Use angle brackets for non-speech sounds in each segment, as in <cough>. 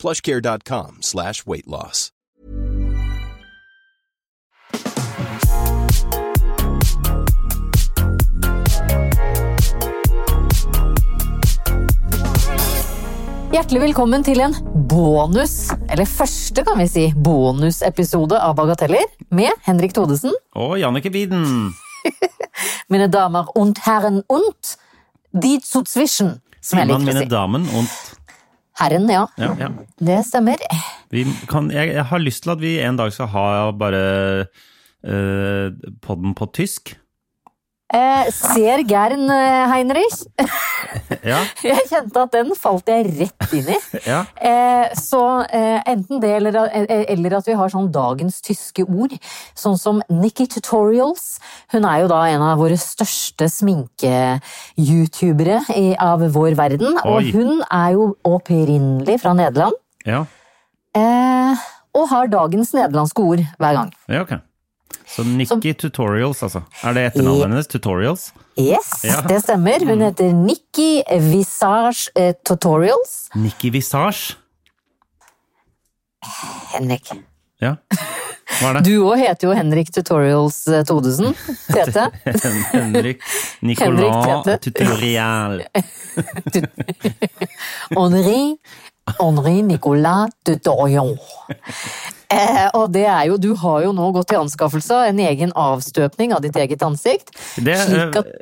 plushcare.com slash weight loss. Hjertelig velkommen til en bonus, eller første kan vi si, bonusepisode av Bagateller med Henrik Thodesen. Og Jannike Widen. <laughs> Mine damer und herren und die zu zwischen, som jeg liker å mine si. damen und Herren, ja. ja, ja. Det stemmer. Vi kan, jeg, jeg har lyst til at vi en dag skal ha bare uh, podden på tysk. Eh, ser Gern, eh, Heinrich? <laughs> Ja, <laughs> Jeg kjente at den falt jeg rett inn i. <laughs> ja. Eh, så eh, enten det, eller, eh, eller at vi har sånn dagens tyske ord. Sånn som Nikki Tutorials. Hun er jo da en av våre største sminke-youtubere av vår verden. Oi. Og hun er jo opprinnelig fra Nederland. ja. Eh, og har dagens nederlandske ord hver gang. ja ok. Så Nikki Tutorials, altså. Er det etternavnet hennes? Tutorials? Yes, Ja. det stemmer. Hun heter Nikki Visage eh, Tutorials. Nikki Visage? Henrik. Ja. Hva er det? <laughs> Du òg heter jo Henrik Tutorials Todesen. Tete. <laughs> Henrik <laughs> Nicolas Tete. Tutorial. Henri, Henri Nicolas Tutorial. Eh, og det er jo, du har jo nå gått i anskaffelse av en egen avstøpning av ditt eget ansikt. Det, slik at <laughs>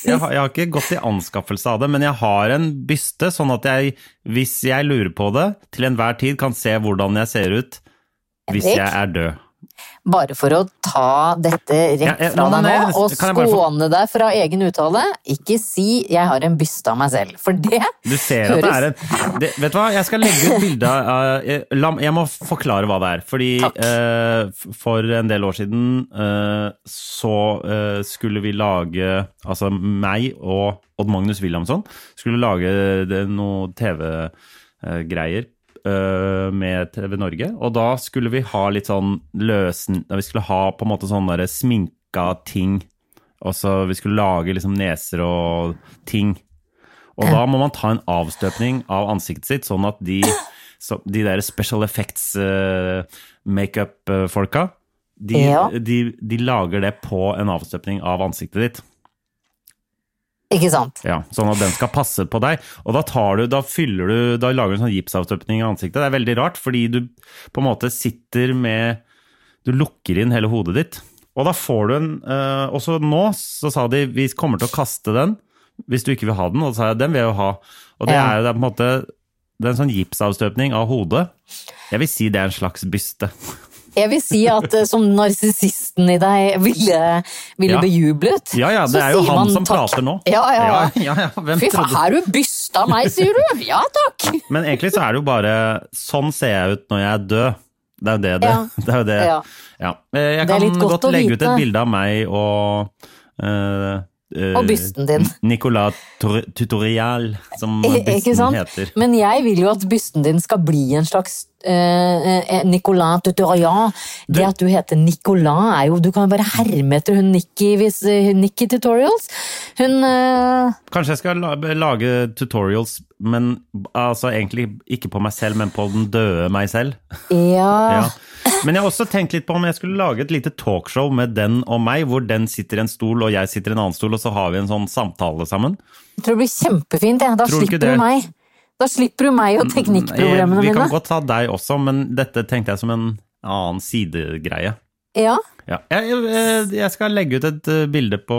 Jeg har, jeg har ikke gått i anskaffelse av det, men jeg har en byste, sånn at jeg, hvis jeg lurer på det, til enhver tid kan se hvordan jeg ser ut hvis jeg er død. Bare for å ta dette rett fra deg nå, og skåne deg fra egen uttale, ikke si 'jeg har en byste av meg selv', for det Du ser at det er en det, Vet du hva, jeg skal legge ut bilde av Jeg må forklare hva det er. Fordi eh, for en del år siden eh, så eh, skulle vi lage Altså meg og Odd Magnus Williamson skulle lage det- noe TV-greier eh, med TV Norge. Og da skulle vi ha litt sånn løsen Vi skulle ha på en måte sånn der sminka ting. Altså vi skulle lage liksom neser og ting. Og da må man ta en avstøpning av ansiktet sitt, sånn at de, så, de der special effects uh, makeup-folka, de, Ja. de, de lager det på en avstøpning av ansiktet ditt. Ikke sant? Ja, sånn at den skal passe på deg. Og da tar du, da fyller du, da lager du en sånn gipsavstøpning i ansiktet. Det er veldig rart, fordi du på en måte sitter med Du lukker inn hele hodet ditt. Og da får du en eh, Også nå så sa de vi kommer til å kaste den hvis du ikke vil ha den. Og da sa jeg den vil jeg jo ha. Og det Ja. er jo det er på en måte det er en sånn gipsavstøpning av hodet. Jeg vil si det er en slags byste. Jeg vil si at eh, som narsissisten i deg ville, ville Ja. bejublet Ja ja, det er jo han som takk. prater nå. Ja, ja, ja. ja, ja, Hvem Fy faen, her er du bysta meg, sier du? Ja takk! Men egentlig så er det jo bare Sånn ser jeg ut når jeg er død. Det er jo det det, <laughs> det, er, jo det. Eh, Jeg Det er kan litt godt godt legge ut et bilde av meg og eh, Og bysten din. Nicolas Tutorial, som <laughs> bysten heter. Men jeg vil jo at bysten din skal bli en slags eh, eh, Nicolas Tutorial. Det at du heter Nicolas er jo Du kan jo bare herme etter hun Nikki, hvis, eh, Nikki Tutorials. Hun eh, Kanskje jeg skal lage tutorials, men altså egentlig ikke på meg selv, men på den døde meg selv. ja, <laughs> Ja. Men jeg har også tenkt litt på om jeg skulle lage et lite talkshow med den og meg, hvor den sitter i en stol og jeg sitter i en annen stol, og så har vi en sånn samtale sammen. Jeg tror det blir kjempefint. jeg. Da slipper du meg. Da slipper du meg og teknikkproblemene mine. Vi kan mine. godt ta deg også, men dette tenkte jeg som en annen sidegreie. Ja, Ja. Jeg, jeg, jeg skal legge ut et eh, bilde på,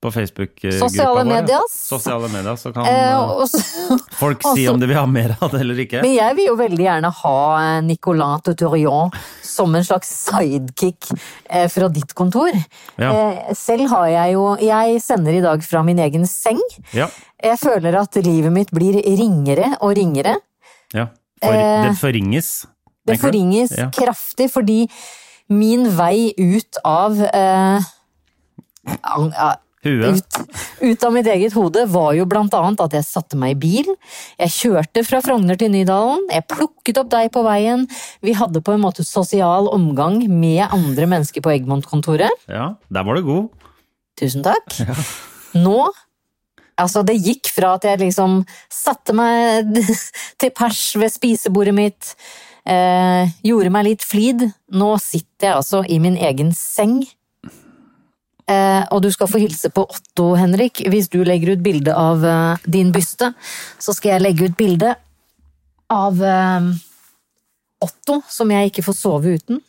på Facebook-gruppa Sosiale vår. Sosiale medier, så kan eh, også, <laughs> folk si også- om de vil ha mer av det eller ikke. Men jeg vil jo veldig gjerne ha eh, Nicolas Tutorial som en slags sidekick eh, fra ditt kontor. Ja. Eh, Selv har jeg jo Jeg sender i dag fra min egen seng. Ja, Jeg føler at livet mitt blir ringere og ringere. ja. For, Eh. det forringes. Det forringes Ja. kraftig fordi min vei ut av eh. Ut, ut av mitt eget hode var jo blant annet at jeg satte meg i bil. Jeg kjørte fra Frogner til Nydalen. Jeg plukket opp deg på veien. Vi hadde på en måte sosial omgang med andre mennesker på Egmont-kontoret. Ja, der var du god. Tusen takk. Nå Altså, det gikk fra at jeg liksom satte meg <laughs> til pers ved spisebordet mitt, eh, gjorde meg litt flid. Nå sitter jeg altså i min egen seng. Eh, og du skal få hilse på Otto, Henrik. Hvis du legger ut bilde av eh, din byste, så skal jeg legge ut bilde av eh, Otto, som jeg ikke får sove uten.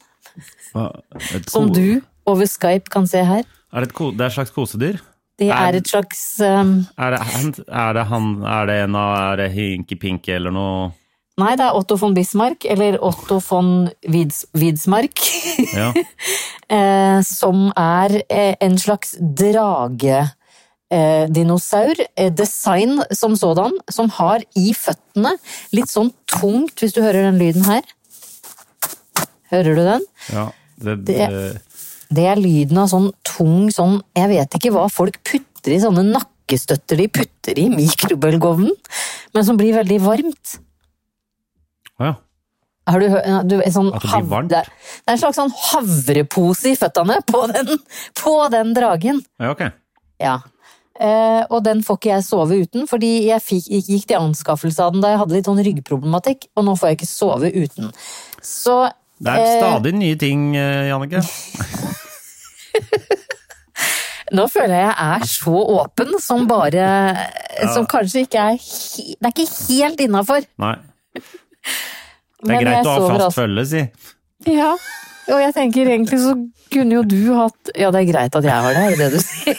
Som du over Skype kan se her. Er det, et det er et slags kosedyr? Det Er- et slags um... Er det, er det han Er det en av Hinky Pinky eller noe? Nei, det er Otto von Bismarck, eller Otto von Wids, Widsmark, Ja. <laughs> eh, som er eh, en slags dragedinosaur. Eh, design som sådan, som har i føttene litt sånn tungt, hvis du hører den lyden her. Hører du den? ja det, Det- det, Det er lyden av sånn tung sånn Jeg vet ikke hva folk putter i sånne nakkestøtter de putter i mikrobølgeovnen, men som blir veldig varmt. Ja. Har du hørt du, en sånn At det blir varmt? Det er, en slags sånn havrepose i føttene på den, på den dragen. ja, ok. Ja. Eh, og den får ikke jeg sove uten, fordi jeg fikk, gikk til anskaffelse av den da jeg hadde litt sånn ryggproblematikk, og nå får jeg ikke sove uten. Så Det er eh, stadig nye ting, eh, Jannicke. <laughs> nå føler jeg jeg er så åpen som bare Som kanskje ikke er Det er ikke helt innafor. Nei. Det er greit å ha fast følge, si. Ja, og jeg tenker egentlig så kunne jo du hatt Ja, det er greit at jeg har det, er det du sier?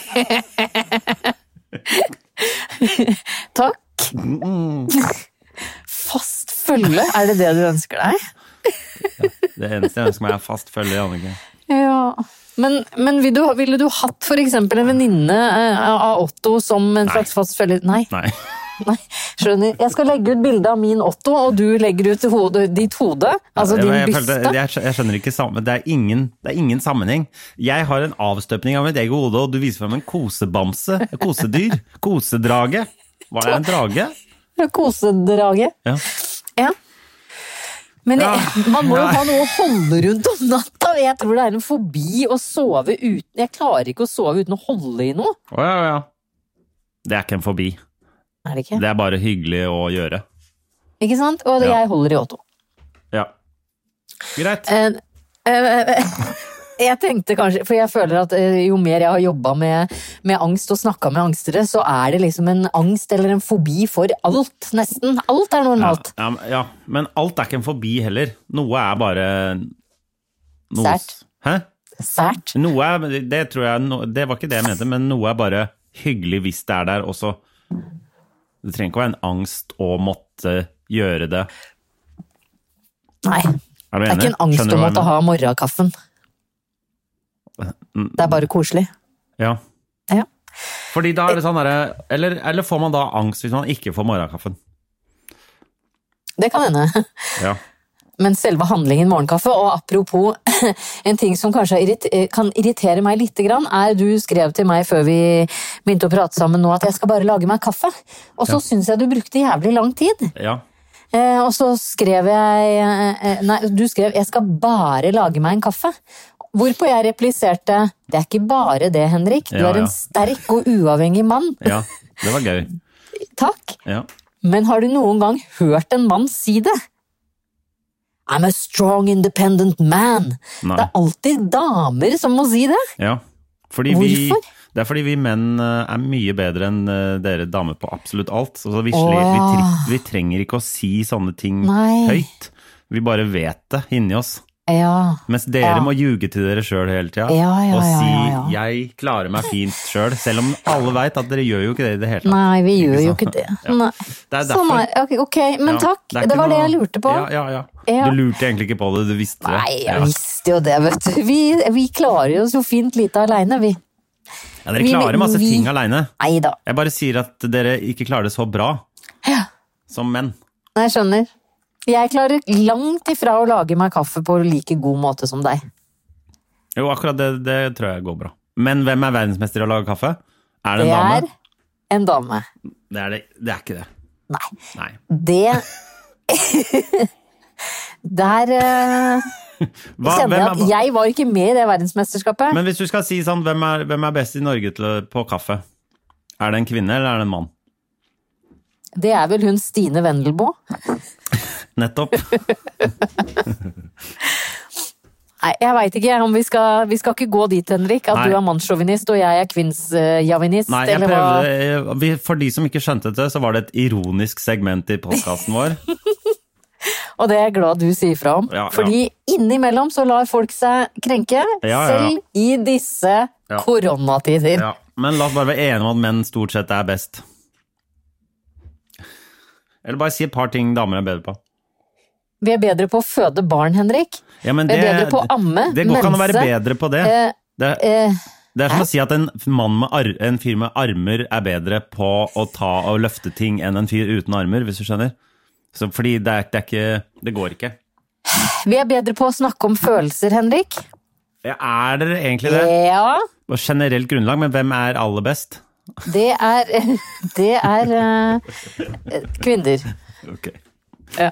<laughs> Takk. Fast følge, er det det du ønsker deg? Det eneste jeg ønsker meg, er fast følge, Jannicke. Ja. Men, men ville, du, ville du hatt for eksempel en venninne eh, av Otto som en slags fast følge? Nei. Nei. Nei, skjønner. Jeg skal legge ut bilde av min Otto, og du legger ut hode, ditt hode. Altså jeg, din jeg, følte- byste. jeg, jeg skjønner ikke sammen, det er, ingen, det er ingen sammenheng. Jeg har en avstøpning av mitt eget hode, og du viser frem en kosebamse. Kosedyr. Kosedrage. Var det en drage? Kosedrage. Ja. Ja. Men jeg, man må jo ha noe å holde rundt om natta. Jeg tror det er en fobi å sove uten Jeg klarer ikke å sove uten å holde i noe. Å ja, ja. Det er ikke en fobi. Er det ikke? Det er bare hyggelig å gjøre. Ikke sant? Og Ja. jeg holder i Otto. Ja. Greit. Eh, eh, <laughs> jeg tenkte kanskje, for jeg føler at eh, jo mer jeg har jobba med, med angst og snakka med angstere, så er det liksom en angst eller en fobi for alt, nesten. Alt er normalt. ja, men- ja, men alt er ikke en fobi heller. Noe er bare noe, Sært. Hæ? Sært. Noe er, det tror jeg, det var ikke det jeg mente, men noe er bare hyggelig hvis det er der også. Det trenger ikke å være en angst å måtte gjøre det. Nei. Er du Det er ikke en angst Skjønner å måtte ha morgenkaffen. Mm. Det er bare koselig. Ja. Ja. Fordi da er det sånn derre eller, eller får man da angst hvis man ikke får morgenkaffen? Det kan hende. Ja. <laughs> Men selve handlingen morgenkaffe, og apropos <laughs> en ting som kanskje eh, kan irritere meg litt, er du skrev til meg før vi begynte å prate sammen nå at jeg skal bare lage meg kaffe. Og så syns jeg du brukte jævlig lang tid. ja. Eh, og så skrev jeg eh, Nei, du skrev 'jeg skal bare lage meg en kaffe'. Hvorpå jeg repliserte 'det er ikke bare det, Henrik. Du Ja, er ja. en sterk og uavhengig mann'. Ja. Det var gøy. <laughs> Takk. Ja. Men har du noen gang hørt en mann si det? I'm a strong, independent man. Nei. Det er alltid damer som må si det. Ja. Fordi vi, Hvorfor? det er fordi vi menn eh, er mye bedre enn eh, dere damer på absolutt alt. Altså, vi, sli- vi, vi trenger ikke å si sånne ting Nei. høyt. Vi bare vet det inni oss. Ja. Mens dere Ja. må ljuge til dere sjøl hele tida. Ja, ja, og si. 'jeg klarer meg fint sjøl', selv om alle veit at dere gjør jo ikke det i det hele tatt. Nei, vi gjør jo ikke det. Det er Sånn er ok, ok, men takk. Det, Det, var var det jeg lurte på. Ja, ja, ja. Du lurte egentlig ikke på det, du visste det. Nei, jeg visste jo det, vet du. Vi, vi klarer jo fint lite aleine, vi. Ja, dere klarer masse vi- ting aleine. Jeg bare sier at dere ikke klarer det så bra Ja. som menn. Jeg skjønner. Jeg klarer langt ifra å lage meg kaffe på like god måte som deg. Jo, akkurat det, det tror jeg går bra. Men hvem er verdensmester i å lage kaffe? Er det Det en dame? er en dame. Det er, det, det er ikke det. Nei. Nei. Det <laughs> Der uh, Hva, kjenner jeg at jeg var ikke med i det verdensmesterskapet. men hvis du skal si sånn, hvem er, hvem er best i Norge til, på kaffe? Er det en kvinne, eller er det en mann? Det er vel hun Stine Wendelboe? Nettopp. <laughs> Nei, jeg veit ikke om vi skal Vi skal ikke gå dit, Henrik. At Nei. du er mannssjåvinist og jeg er kvinnsjavinist. Nei, jeg prøvde, vi- For de som ikke skjønte det, så var det et ironisk segment i podkasten vår. <laughs> Og det er jeg glad du sier fra om. Ja, ja. Fordi innimellom så lar folk seg krenke, Ja, selv i disse koronatider. Men la oss bare være enige om at menn stort sett er best. Eller bare si et par ting damer er bedre på. Vi er bedre på å føde barn, Henrik. Ja, men Vi er bedre på å amme, Det går ikke an å være bedre på det. Eh, Det, eh, det er som å si at en, mann med ar, en fyr med armer er bedre på å ta og løfte ting enn en fyr uten armer, hvis du skjønner. Så, fordi det er, det er ikke Det går ikke. vi er bedre på å snakke om følelser, Henrik. Ja, er dere egentlig det? Ja, På generelt grunnlag, men hvem er aller best? det er <laughs> Det er uh, kvinner. Ok. Ja.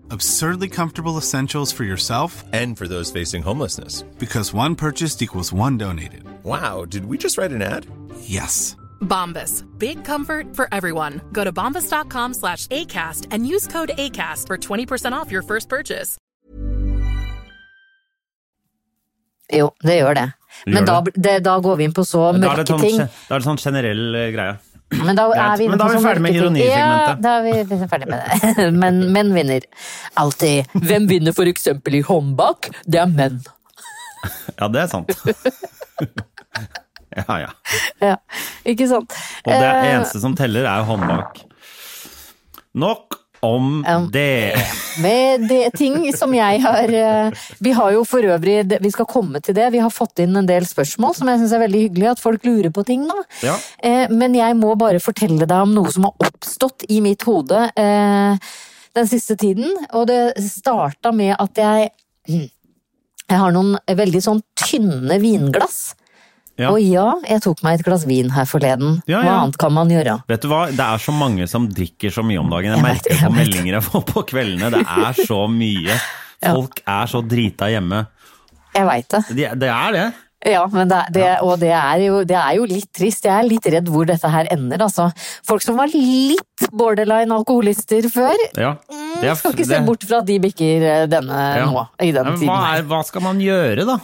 Absurdly comfortable essentials for yourself And for those facing homelessness. because one purchased equals one donated. Wow, did we just write an ad? Yes. Bombas. Big comfort for everyone. Go to bombas.com slash ACAST and use code ACAST for 20% off your first purchase. Jo, det gjør det. Det Men da, det. det, da går vi inn på så Da er det mørke ting. da er det sånn generell eh, greie. Men da er vi da er vi ferdig med ironisegmentet. Ja, da er vi ferdig med det. <laughs> Men menn vinner. Alltid. Hvem vinner for eksempel i håndbak? Det er menn. Ja, det er sant. <laughs> ja, ja. Ja, ikke sant? Og det Eh, eneste som teller, er håndbak. Nok om det. Med det ting som jeg har eh, Vi har jo for øvrig Vi skal komme til det. Vi har fått inn en del spørsmål som jeg syns er veldig hyggelig at folk lurer på ting, nå. Ja. Eh, Men jeg må bare fortelle deg om noe som har oppstått i mitt hode eh, den siste tiden. Og det starta med at jeg Jeg har noen veldig sånn tynne vinglass. Ja. Og ja, jeg tok meg et glass vin her forleden. Ja, Hva annet kan man gjøre? Vet du hva, det er så mange som drikker så mye om dagen. Jeg Jeg merker det, på meldinger jeg får på kveldene. Det er så mye. <laughs> Folk er så drita hjemme. Jeg veit det. Det, det er det. Ja, men det, det, og det er, jo, det er jo litt trist. Jeg er litt redd hvor dette her ender, altså. Folk som var litt borderline alkoholister før, Ja. Det er- skal ikke se bort fra at de bikker eh, denne Ja. nå, i den Ja, tiden hva, er, hva skal man gjøre, da?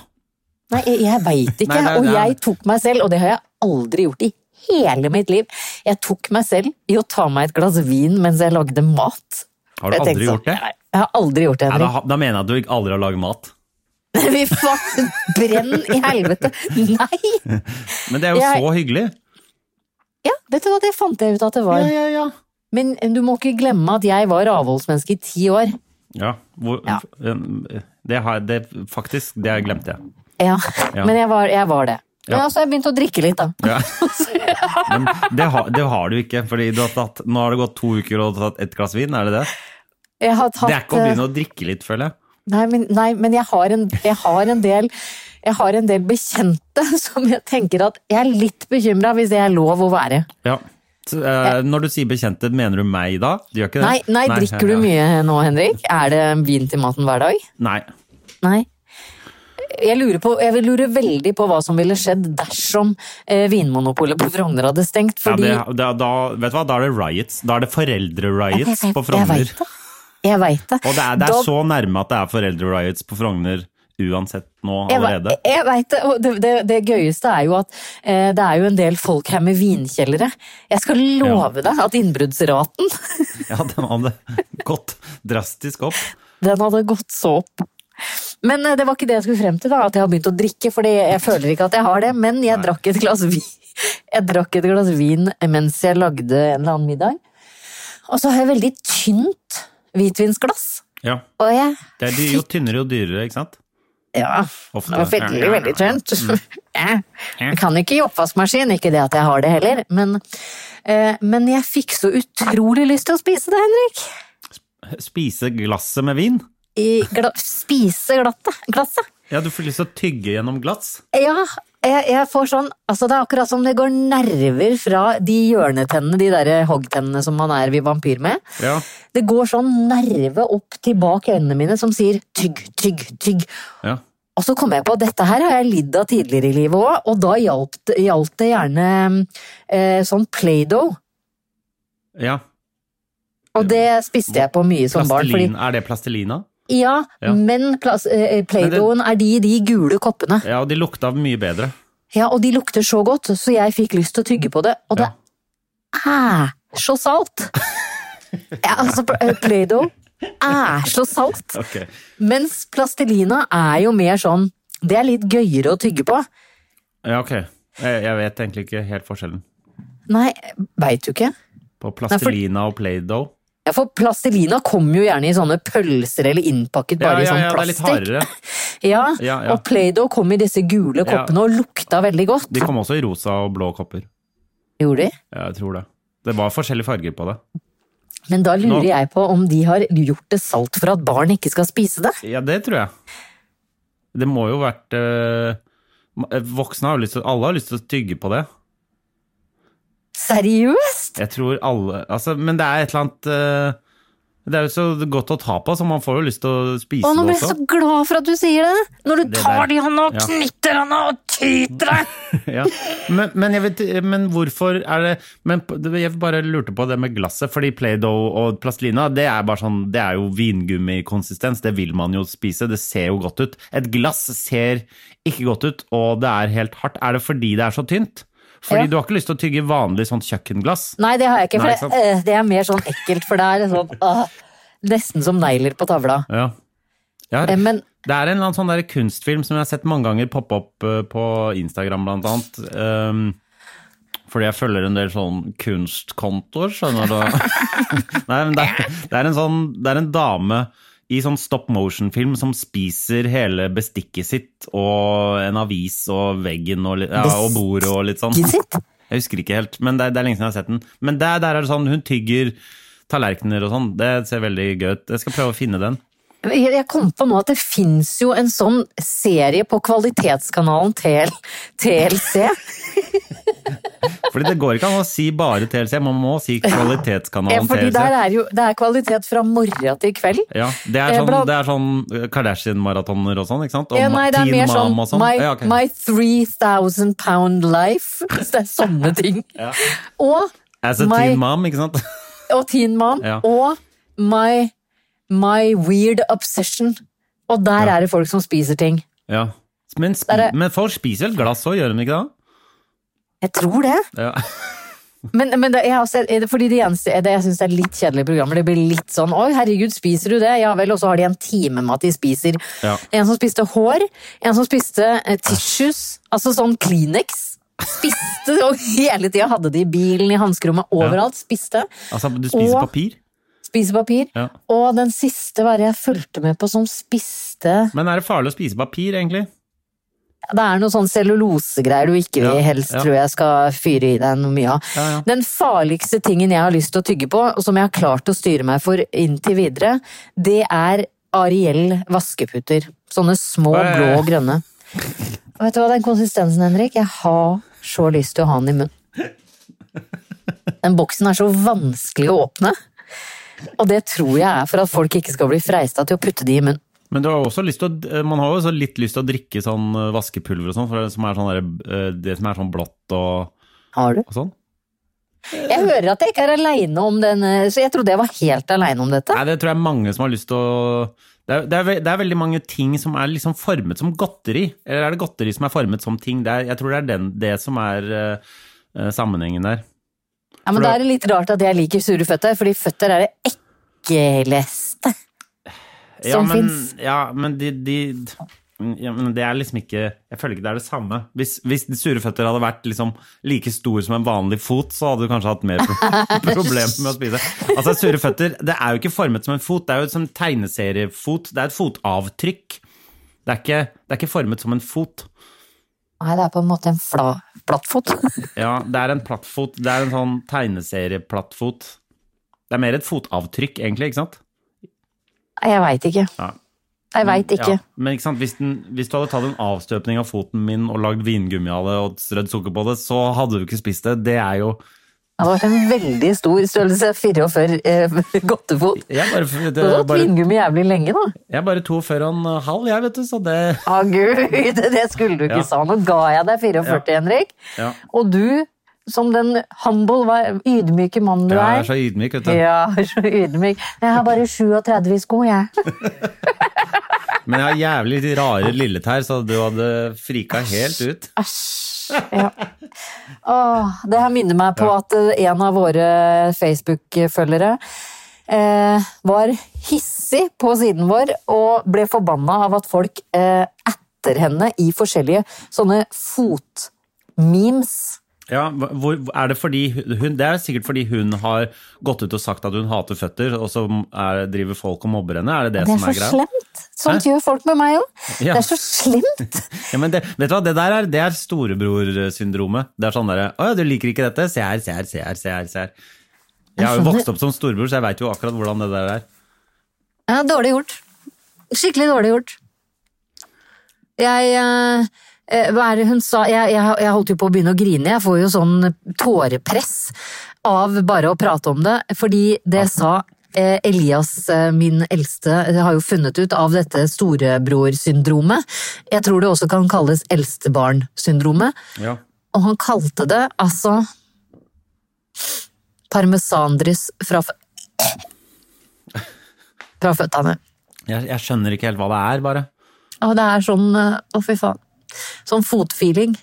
Nei, jeg, jeg veit ikke, Nei, nei, nei. og jeg tok meg selv, og det har jeg aldri gjort i hele mitt liv. Jeg tok meg selv i å ta meg et glass vin mens jeg lagde mat. Har du Jeg aldri sånn, gjort det? nei, Jeg har aldri gjort det, Nei, da, Henrik. da mener jeg at du aldri har laget mat. <laughs> Vi faen, brenn i helvete! Nei! <laughs> Men det er jo Jeg- så hyggelig. Ja, vet du hva, det fant jeg ut at det var. Ja, ja, ja. Men du må ikke glemme at jeg var avholdsmenneske i ti år. Ja, hvor, Ja. Det har det, faktisk, det glemte jeg. Ja, Ja. men jeg var, jeg var det. Men Ja. så jeg begynte å drikke litt, da. Ja. <laughs> <laughs> Men det har, det har du ikke, fordi du har tatt, nå har det gått to uker og du har tatt ett glass vin, er det det? Tatt, Det er ikke å eh, begynne å drikke litt, føler jeg. Nei, men, nei, men jeg, har en, jeg, har en del, jeg har en del bekjente <laughs> som jeg tenker at jeg er litt bekymra hvis det er lov å være. Ja. Så, eh, når du sier bekjente, mener du meg da? Du gjør ikke det? Nei, nei, drikker du mye nå, Henrik? Er det vin til maten hver dag? Nei. Nei. Jeg, lurer på, jeg lurer veldig på hva som ville skjedd dersom eh, Vinmonopolet på Frogner hadde stengt. Fordi Ja, det, da, da, vet du hva, da er det riots. Da er det foreldre-riots på Jeg Frogner. veit det. Jeg vet det. Og det er, det er Da- så nærme at det er foreldre-riots på Frogner uansett nå allerede. jeg vet det, og det, det, det gøyeste er jo at eh, det er jo en del folk her med vinkjellere. Jeg skal love deg at innbruddsraten, Ja, den hadde gått drastisk opp. den hadde gått så opp. Men eh, det var ikke det jeg skulle frem til, da, at jeg har begynt å drikke, fordi jeg føler ikke at jeg har det. Men jeg drakk et glass vin <laughs> Jeg drakk et glass vin mens jeg lagde en eller annen middag. Og så har jeg veldig tynt hvitvinsglass. Ja. Jeg Det er jo tynnere jo dyrere, ikke sant? Ja, Ofte. det var veldig, veldig tynt. Mm. <laughs> Jeg kan ikke i oppvaskmaskin, ikke det at jeg har det heller, men, eh, men jeg fikk så utrolig lyst til å spise det, Henrik. Spise glasset med vin? I gla spise glatte, glasset. Ja, du får lyst til å tygge gjennom glass? Ja, jeg, jeg får sånn Altså, det er akkurat som det går nerver fra de hjørnetennene, de derre hoggtennene som man er vampyr med. Ja. Det går sånn nerve opp til bak øynene mine som sier tygg, tygg, tygg. ja. Og så kom jeg på at dette her har jeg lidd av tidligere i livet òg, og da hjalp det, gjerne eh, sånn Play-Doh. ja. Og det spiste jeg på mye som barn. Fordi, Plastelin. Er det plastelina? Ja, Ja. men plas- eh, Play-Dohen er de de gule koppene. Ja, og de lukta mye bedre. Ja, og de lukter så godt, så jeg fikk lyst til å tygge på det. Og det er så salt! <laughs> Ja, altså, eh, Play-Doh er så salt. Okay. Mens plastelina er jo mer sånn Det er litt gøyere å tygge på. Ja, ok. Jeg, jeg vet egentlig ikke helt forskjellen Nei, veit du ikke? på plastelina og Play-Doh. Ja, for plastelina kommer jo gjerne i sånne pølser eller innpakket Ja, bare i ja, sånn ja, det er litt plastikk. hardere. <laughs> Ja, Ja, ja. og Play-Doh kom i disse gule Ja. koppene og lukta veldig godt. De kom også i rosa og blå kopper. Gjorde de? Ja, jeg tror det. Det var forskjellige farger på det. Men da lurer Nå- jeg på om de har gjort det salt for at barn ikke skal spise det? Ja, det tror jeg. Det må jo vært øh, Voksne har lyst til Alle har lyst til å tygge på det. Seriøst? Jeg tror alle Altså, men det er et eller annet eh, Det er jo så godt å ta på, så man får jo lyst til å spise Å, nå det ble jeg også. så glad for at du sier det! Når du Det tar der- de i hånda og ja. knytter hånda og tyter deg! <laughs> Ja. Men, men, jeg vet, men hvorfor er det men p- Jeg bare lurte på det med glasset, fordi Play-Doh og plastelina det er bare sånn, det er jo vingummikonsistens. Det vil man jo spise. Det ser jo godt ut. Et glass ser ikke godt ut, og det er helt hardt. Er det fordi det er så tynt? Fordi Ja. du har ikke lyst til å tygge vanlig sånn kjøkkenglass? Nei, det har jeg ikke, for Nei, det, sant. eh, det er mer sånn ekkelt, for det er sånn ah, Nesten som negler på tavla. Ja. ja. Eh, Men Det er en eller annen sånn der kunstfilm som jeg har sett mange ganger poppe opp eh, på Instagram, blant annet. Um, fordi jeg følger en del sånn kunstkontoer, skjønner du. <laughs> Nei, men det er, det er en sånn Det er en dame i sånn stop motion-film som spiser hele bestikket sitt og en avis og veggen og, ja, og bordet og litt sånn. Jeg husker ikke helt, men det det er lenge siden jeg har sett den. Men der, der er det sånn, hun tygger tallerkener og sånn. Det ser veldig gøy ut. Jeg skal prøve å finne den. Jeg kom på nå at det fins jo en sånn serie på kvalitetskanalen TL, TLC. Fordi det går ikke an å si bare TLC, man må si Ja, kvalitetskanalen fordi TLC. der er jo, det er kvalitet fra morgen til kveld. Ja, det er Eh, sånn, blant- sånn Kardashian-maratoner og sånn, ikke sant? Og Ja, nei, det er mer sånn sånn. my, Ja, okay. my 3000 pound life. <laughs> Det er sånne ting. <laughs> Og, As a my- teen mom, ikke sant? og Teen Mom. Ja. Og my, my weird obsession. Og der Ja. er det folk som spiser ting. Ja. Men, spi er- men folk spiser et glass òg, gjør de ikke det? Jeg tror det. Ja. <laughs> Men, men det, jeg er det fordi det eneste, det, jeg syns er litt kjedelige programmer. Det blir litt sånn 'oi, herregud, spiser du det?' Ja vel, og så har de en time med at de spiser. Ja. En som spiste hår, en som spiste eh, tissues, altså sånn Kleenex. Spiste, <laughs> og hele tida hadde de i bilen, i hanskerommet, overalt. Spiste. Altså, du spiser Og- papir? Spisepapir. Ja. Og den siste var jeg fulgte med på som spiste Men er det farlig å spise papir, egentlig? Det er noe sånn cellulosegreier du ikke vil helst ja. tror jeg skal fyre i deg noe mye av. Ja, ja. Den farligste tingen jeg har lyst til å tygge på, og som jeg har klart å styre meg for inntil videre, det er Ariel vaskeputer. Sånne små, Ja, ja, ja. blå og grønne. Og vet du hva, den konsistensen, Henrik, jeg har så lyst til å ha den i munnen. Den boksen er så vanskelig å åpne. Og det tror jeg er for at folk ikke skal bli freista til å putte de i munnen. Men du har også lyst til å, man har jo også litt lyst til å drikke sånn eh, vaskepulver og sånn, for det som er sånn, der, eh, det som er sånn blått og, Har du? og sånn. Jeg hører at jeg ikke er aleine om den, eh, så jeg trodde jeg var helt aleine om dette. Nei, det tror jeg er mange som har lyst til å det er, det, er, det er veldig mange ting som er liksom formet som godteri. Eller er det godteri som er formet som ting? Det er, jeg tror det er den, det som er eh, eh, sammenhengen der. Ja, men Da er det litt rart at jeg liker sure føtter, fordi føtter er det ekleste som ja, fins. ja, men de, de ja, men det er liksom ikke Jeg føler ikke det er det samme. Hvis, hvis de sure føtter hadde vært liksom like store som en vanlig fot, så hadde du kanskje hatt mer pro <laughs> problem med å spise. Altså, sure føtter det er jo ikke formet som en fot, det er jo som tegneseriefot. Det er et fotavtrykk. Det er ikke, det er ikke formet som en fot. Nei, det er på en måte en fla, plattfot. <laughs> Ja, det er en plattfot. Det er en sånn tegneserieplattfot. Det er mer et fotavtrykk, egentlig, ikke sant? Jeg veit ikke. Ja. Jeg veit ikke. Ja, men ikke sant? Hvis, den, hvis du hadde tatt en avstøpning av foten min og lagd vingummi av det og strødd sukker på det, så hadde du ikke spist det. Det er jo Det hadde vært en veldig stor størrelse 44 eh, <laughs> godtefot. Bare, det, er hatt bare, vingummi jævlig lenge, da. jeg er bare to før han halv, jeg, vet du, så det Å gud, <laughs> det skulle du ikke Ja. sa. Nå ga jeg deg 44, Henrik. Ja. Og du, som den humble, ydmyke mannen du Ja, jeg er er så ydmyk, vet du. Ja, <laughs> så ydmyk. Jeg har bare 37 i sko, jeg. Men jeg har jævlig rare lilletær, så du hadde frika helt ut. Æsj. Ja. Åh, det her minner meg på at eh, en av våre Facebook-følgere eh, var hissig på siden vår og ble forbanna av at folk eh, etter henne i forskjellige sånne fotmemes. Ja, hvor, er det fordi hun Det er sikkert fordi hun har gått ut og sagt at hun hater føtter, og så er, driver folk og mobber henne? Er det det, Det er som Det er så slemt! Sånt Hæ? gjør folk med meg òg. Ja. Det er så slemt! <laughs> Ja, men det, vet du hva, det der er, det er storebror-syndromet. Det er sånn derre Å ja, du liker ikke dette? Se her, se her, se her, se her. Se her. Jeg har jo vokst opp som storebror, så jeg veit jo akkurat hvordan det der er. Ja, dårlig gjort. Skikkelig dårlig gjort. Jeg eh, Hva er det hun sa? Jeg, jeg, jeg holdt jo på å begynne å grine. Jeg får jo sånn tårepress av bare å prate om det. Fordi det sa eh, Elias, eh, min eldste, har jo funnet ut av dette storebrorsyndromet. Jeg tror det også kan kalles eldstebarnsyndromet. Ja. Og han kalte det altså parmesandris fra, fra føttene. Jeg, jeg skjønner ikke helt hva det er, bare. Og det er sånn eh, Å, fy faen. Sånn fotfiling.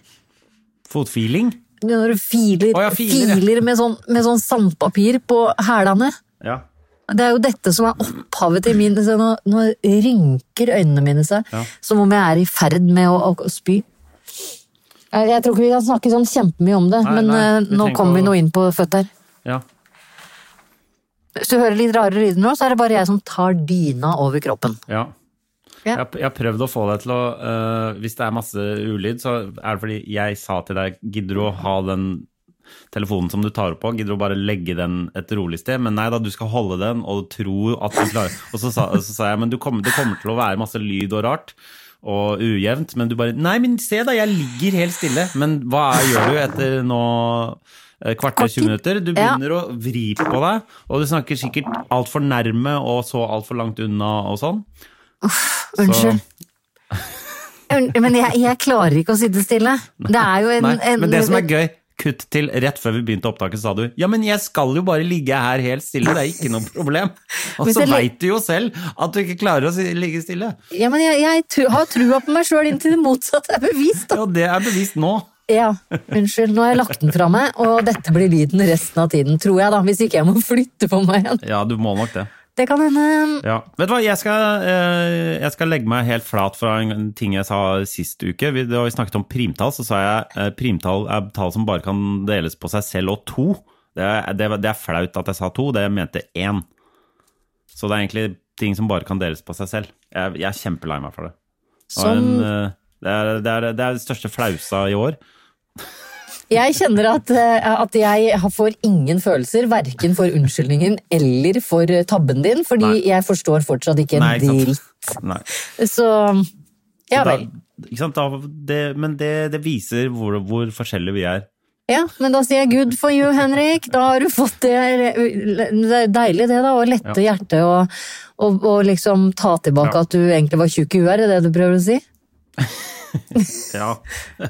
Fotfiling? Når du filer, oh, ja, filer, filer med, sånn, med sånn sandpapir på hælene. Ja. Det er jo dette som er opphavet til min nå, nå rynker øynene mine seg, som om jeg er i ferd med å, å, spy. Jeg, jeg tror ikke vi kan snakke sånn kjempemye om det, Nei, men nei, eh, nå kommer vi nå inn på føtter. ja. Hvis du hører litt rare lyder nå, så er det bare jeg som tar dyna over kroppen. ja. Ja. Jeg, jeg har prøvd å få deg til å uh, Hvis det er masse ulyd, så er det fordi jeg sa til deg Gidder du å ha den telefonen som du tar opp på? Gidder du å bare legge den et rolig sted? Men nei da, du skal holde den og tro at du klarer Og så sa, <laughs> så sa jeg men du kommer, det kommer til å være masse lyd og rart. Og ujevnt, men du bare Nei, men se da, jeg ligger helt stille. Men hva gjør du etter nå eh, kvarter, 20 minutter? Du Ja. begynner å vri på deg, og du snakker sikkert altfor nærme og så altfor langt unna og sånn. Unnskyld. Un- Men jeg, jeg klarer ikke å sitte stille. Det er jo en, Nei, en men det som er gøy, kutt til rett før vi begynte opptaket, sa du ja, men jeg skal jo bare ligge her helt stille, det er ikke noe problem. <laughs> Og så veit du jo selv at du ikke klarer å ligge stille. Ja, men jeg, jeg har trua på meg sjøl inntil det motsatte er bevist. Da. Ja, det er bevist nå. Ja, unnskyld, nå har jeg lagt den fra meg, og dette blir lyden resten av tiden, tror jeg da, hvis ikke jeg må flytte på meg igjen. Ja, du må nok det. Det kan hende Ja. Vet du hva, jeg skal, eh, jeg skal legge meg helt flat fra en ting jeg sa sist uke. Vi, da vi snakket om primtall, så sa jeg eh, primtall er tall som bare kan deles på seg selv og to. Det er, det, det er flaut at jeg sa to, det jeg mente én. Så det er egentlig ting som bare kan deles på seg selv. Jeg, jeg er kjempelei meg for det. Som- en, eh, det, er, det, er, det er det største flausa i år. Jeg kjenner at, eh, at jeg får ingen følelser, verken for unnskyldningen eller for eh, tabben din, fordi Nei. jeg forstår fortsatt ikke en Nei, ikke dritt. Så ja vel. men det, det viser hvor, hvor forskjellige vi er. Ja, men da sier jeg good for you, Henrik. Da har du fått det. Det er deilig det, da. Å lette hjertet og, og, og liksom ta tilbake Ja. at du egentlig var tjukk i huet, er det det du prøver å si? <laughs> <laughs> Ja.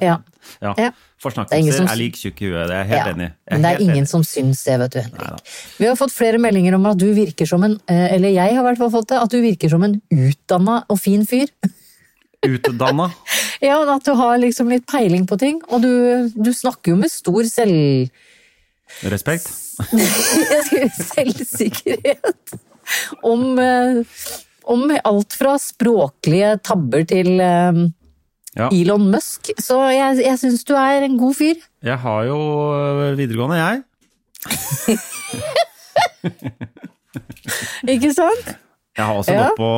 Ja. ja. Ja. Er Forsnakkelser som- er lik tjukk i huet, det er jeg helt enig i. Men det er ingen enig. som syns det, vet du, Henrik. Neida. Vi har fått flere meldinger om at du virker som en, eh, eller jeg har i hvert fall fått det, at du virker som en utdanna og fin fyr. <laughs> Utdanna. Ja, at du har liksom litt peiling på ting, og du, du snakker jo med stor selv... Respekt. <laughs> selvsikkerhet om, eh, om alt fra språklige tabber til eh, Ja. Elon Musk. Så jeg, jeg syns du er en god fyr. Jeg har jo øh, videregående, jeg. <laughs> Ikke sant? Jeg har også Ja. gått på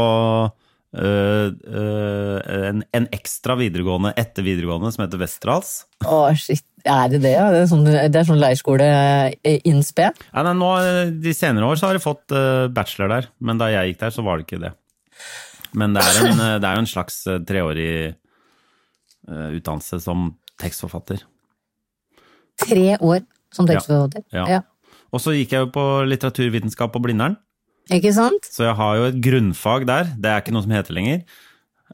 Uh, uh, en, en ekstra videregående etter videregående som heter Westerdals. Å, shit. Er det det? ja? Det er sånn, det er sånn leirskole-innspe? Ja, nei, nå, de senere år så har jeg fått bachelor der, men da jeg gikk der så var det ikke det. Men det er, en, det er jo en slags treårig utdannelse som tekstforfatter. Tre år som tekstforfatter. Ja. Ja. Og så gikk jeg jo på litteraturvitenskap på Blindern, Ikke sant? så jeg har jo et grunnfag der. Det er ikke noe som heter lenger.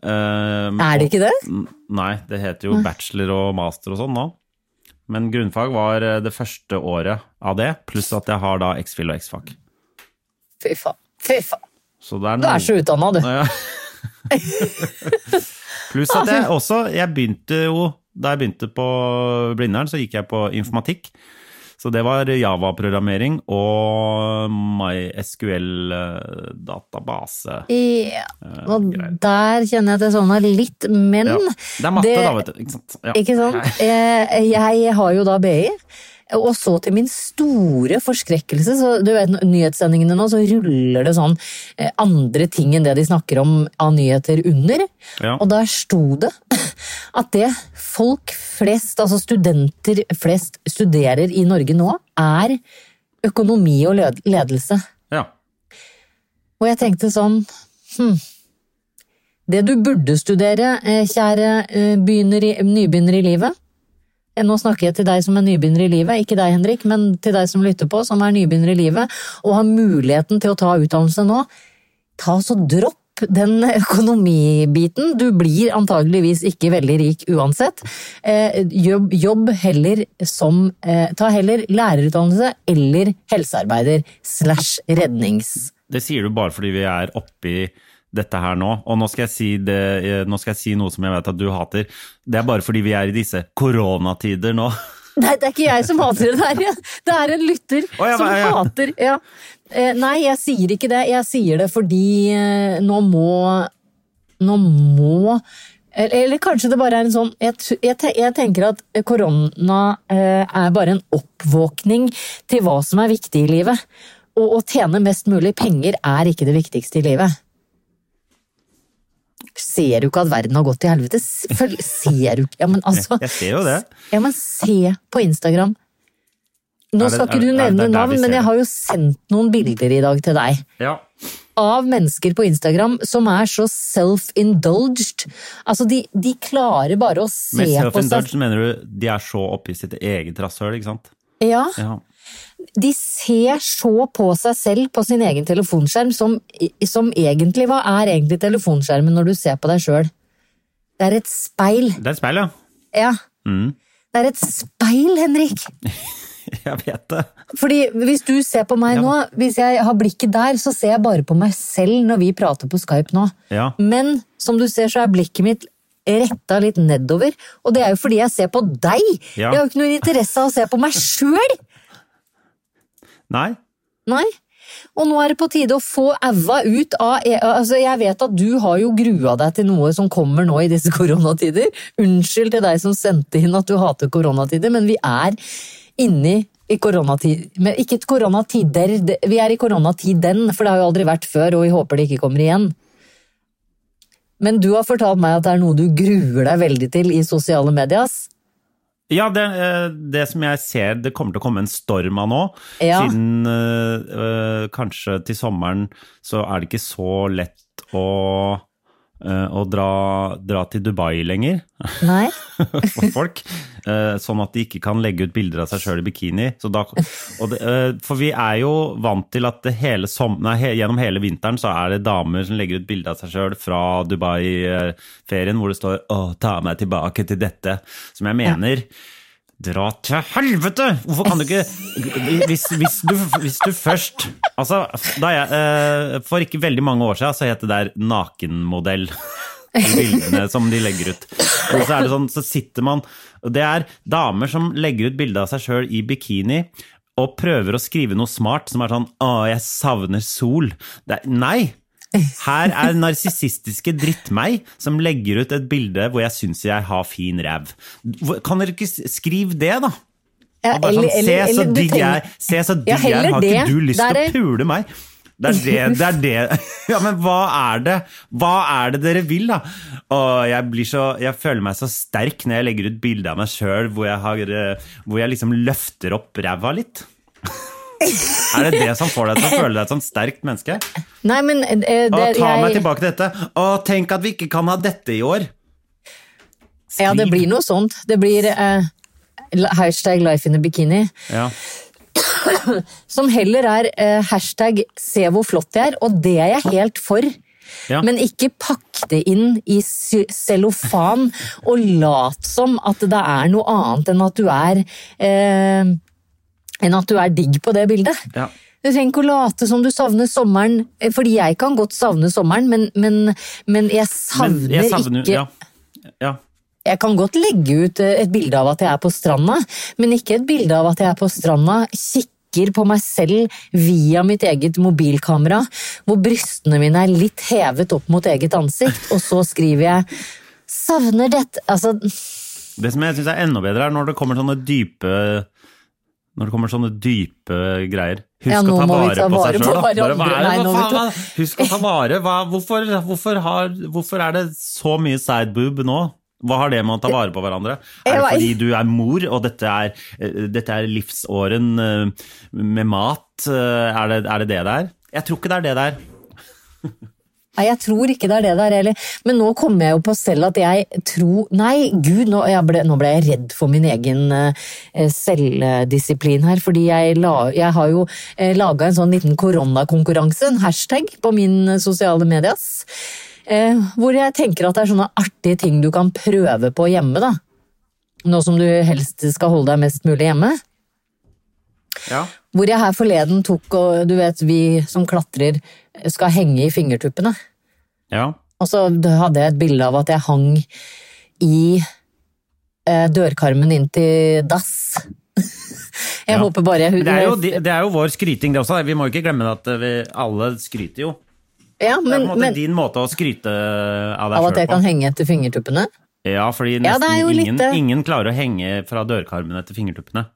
Um, Er det ikke det? Nei, det heter jo bachelor og master og sånn nå. Men grunnfag var eh, det første året av det, pluss at jeg har da X-fil og X-fag. Fy faen. Fy faen. Du er så utdanna, du. Ja. <laughs> Pluss at jeg også Jeg begynte jo Da jeg begynte på Blindern, så gikk jeg på informatikk. Så det var Java-programmering og MySQL-database. Ja. Og greier. der kjenner jeg at jeg sovna litt, men Ja. Det er matte, det- da, vet du. Ikke sant? Ja. Ikke sant? Eh, Jeg har jo da BI, og så til min store forskrekkelse, så du vet nyhetssendingene nå, så ruller det sånn eh, andre ting enn det de snakker om av nyheter under. Ja. Og der sto det at det folk flest, altså studenter flest, studerer i Norge nå, er økonomi og ledelse. ja. Og jeg tenkte sånn hm, Det du burde studere, eh, kjære eh, i, nybegynner i livet Nå snakker jeg til deg som er nybegynner i livet, ikke deg Henrik, men til deg som lytter på, som er nybegynner i livet, og har muligheten til å ta utdannelse nå. Ta så dropp den økonomibiten. Du blir antageligvis ikke veldig rik uansett. Eh, jobb, jobb heller som eh, Ta heller lærerutdannelse eller helsearbeider slash rednings... Det sier du bare fordi vi er oppi dette her nå. Og nå skal, jeg si det, eh, nå skal jeg si noe som jeg vet at du hater. Det er bare fordi vi er i disse koronatider nå. <laughs> Nei, det er ikke jeg som hater det, det er det er en lytter oh, ja, som ja, ja. hater ja. Eh, Nei, jeg sier ikke det. Jeg sier det fordi eh, nå må Nå må eller, eller kanskje det bare er en sånn Jeg, jeg, jeg tenker at korona eh, er bare en oppvåkning til hva som er viktig i livet. Og å tjene mest mulig penger er ikke det viktigste i livet. Ser du ikke at verden har gått til helvete? Ser du ikke Ja, men altså Jeg ser jo det. ja, men se på Instagram. Nå skal ikke du nevne navn, men jeg har jo sendt noen bilder i dag til deg. Ja. Av mennesker på Instagram som er så self-indulged. Altså, de, de klarer bare å se på seg self-indulged mener du de er så oppi sitt eget rasshøl, ikke sant? Ja, Ja. De ser så på seg selv på sin egen telefonskjerm som, som egentlig Hva er egentlig telefonskjermen når du ser på deg sjøl? Det er et speil. Det er et speil, ja. Ja. Mm. Det er et speil, Henrik. <laughs> Jeg vet det. Fordi hvis du ser på meg Ja. nå, hvis jeg har blikket der, så ser jeg bare på meg selv når vi prater på Skype nå. Ja. Men som du ser, så er blikket mitt retta litt nedover. Og det er jo fordi jeg ser på deg! Ja. Jeg har jo ikke noe interesse av å se på meg sjøl! Nei? Nei. Og nå er det på tide å få aua ut av e- Altså, jeg vet at du har jo grua deg til noe som kommer nå i disse <laughs> koronatider. Unnskyld til deg som sendte inn at du hater koronatider, men vi er inni i koronatid... Men ikke koronatider, vi er i koronatiden, for det har jo aldri vært før, og vi håper det ikke kommer igjen. Men du har fortalt meg at det er noe du gruer deg veldig til i sosiale medias. Ja, det, eh, det som jeg ser det kommer til å komme en storm av nå, Ja. siden eh, kanskje til sommeren så er det ikke så lett å å dra, dra til Dubai lenger Nei? <laughs> for folk. eh, Sånn at de ikke kan legge ut bilder av seg sjøl i bikini. Så da, og det, eh, for vi er jo vant til at hele som, nei, gjennom hele vinteren så er det damer som legger ut bilde av seg sjøl fra Dubai-ferien hvor det står 'Å, ta meg tilbake til dette', som jeg mener Dra til helvete! Hvorfor kan du ikke Hvis, hvis, du, hvis du først Altså, jeg, eh, for ikke veldig mange år siden så het det der nakenmodell. De bildene som de legger ut. Og så er det sånn, så sitter man Det er damer som legger ut bilde av seg sjøl i bikini og prøver å skrive noe smart som er sånn 'Å, jeg savner sol'. Er, nei! Her er narsissistiske drittmeg som legger ut et bilde hvor jeg syns jeg har fin ræv. Kan dere ikke skrive det, da? Ja, sånn, eller- se eller- så eller digg jeg se så digg Ja, jeg er, har ikke du lyst til å pule meg? Det er det, det er det. <laughs> Ja, men hva er det? Hva er det dere vil, da? Og jeg blir så Jeg føler meg så sterk når jeg legger ut bilde av meg sjøl hvor, eh, hvor jeg liksom løfter opp ræva litt. <laughs> Er det det som får deg til å føle deg som et sterkt menneske? Nei, men eh, det, Å, ta meg tilbake til dette. Å, tenk at vi ikke kan ha dette i år. Ja, det blir noe sånt. Det blir eh, hashtag life in a bikini. Ja. <coughs> Som heller er eh, hashtag se hvor flott jeg er, og det er jeg helt for. Ja. Men ikke pakk det inn i cellofan og lat som at det er noe annet enn at du er eh, enn at du er digg på det bildet. Ja. Du trenger ikke å late som du savner sommeren, eh, fordi jeg kan godt savne sommeren, men, men, men jeg Men savner, jeg savner ikke ja. ja. Jeg kan godt legge ut eh, et bilde av at jeg er på stranda, men ikke et bilde av at jeg er på stranda, kikker på meg selv via mitt eget mobilkamera, hvor brystene mine er litt hevet opp mot eget ansikt, og så skriver jeg 'savner dette' Altså, Det som jeg syns er enda bedre, er når det kommer sånne dype når det kommer sånne dype greier. Husk Ja, å ta vare, ta vare på seg sjøl, da. Husk å ta vare. Hva, hvorfor, hvorfor, har, hvorfor er det så mye sideboob nå? Hva har det med å ta vare på hverandre? Er det fordi du er mor, og dette er, eh, dette er livsåren eh, med mat? Eh, Er det, er det det det er? Jeg tror ikke det er det det er. <laughs> Nei, jeg tror ikke det er det der heller. Men nå kommer jeg jo på selv at jeg tror Nei, gud, nå, ble, nå ble jeg redd for min egen eh, selvdisiplin her. Fordi jeg, la, jeg har jo eh, laga en sånn liten koronakonkurranse, en hashtag, på min sosiale medias. Eh, hvor jeg tenker at det er sånne artige ting du kan prøve på hjemme, da. Nå som du helst skal holde deg mest mulig hjemme. Ja. Hvor jeg her forleden tok, og du vet vi som klatrer skal henge i fingertuppene. ja. Og så hadde jeg et bilde av at jeg hang i eh, dørkarmen inn til dass. <laughs> Jeg Ja. håper bare jeg Det er, jo, det er jo vår skryting, det også. Vi må ikke glemme at vi alle skryter jo. ja, Det er på en måte men din måte å skryte av deg av at jeg på. kan henge etter fingertuppene. Ja, fordi nesten ja, ingen, litt... ingen klarer å henge fra dørkarmene til fingertuppene.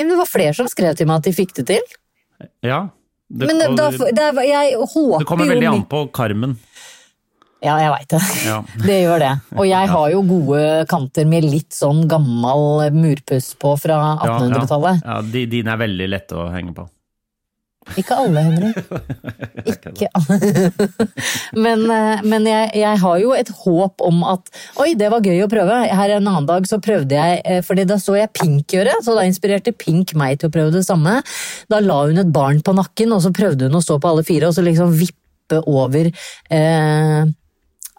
Men det var flere som skrev til meg at de fikk det til. Ja. Det, Men da, det, jeg håper det kommer veldig an på karmen. Ja, jeg veit det. Ja. <laughs> Det gjør det. Og jeg har jo gode kanter med litt sånn gammel murpuss på fra 1800-tallet. Ja, ja, de, dine er veldig lette å henge på. Ikke alle, Henrik. <laughs> Ikke alle. <laughs> Men, eh, men jeg, jeg har jo et håp om at Oi, det var gøy å prøve. Her en annen dag så prøvde jeg eh, fordi da så jeg Pink gjøre, så da inspirerte Pink meg til å prøve det samme. Da la hun et barn på nakken, og så prøvde hun å stå på alle fire, og så liksom vippe over eh,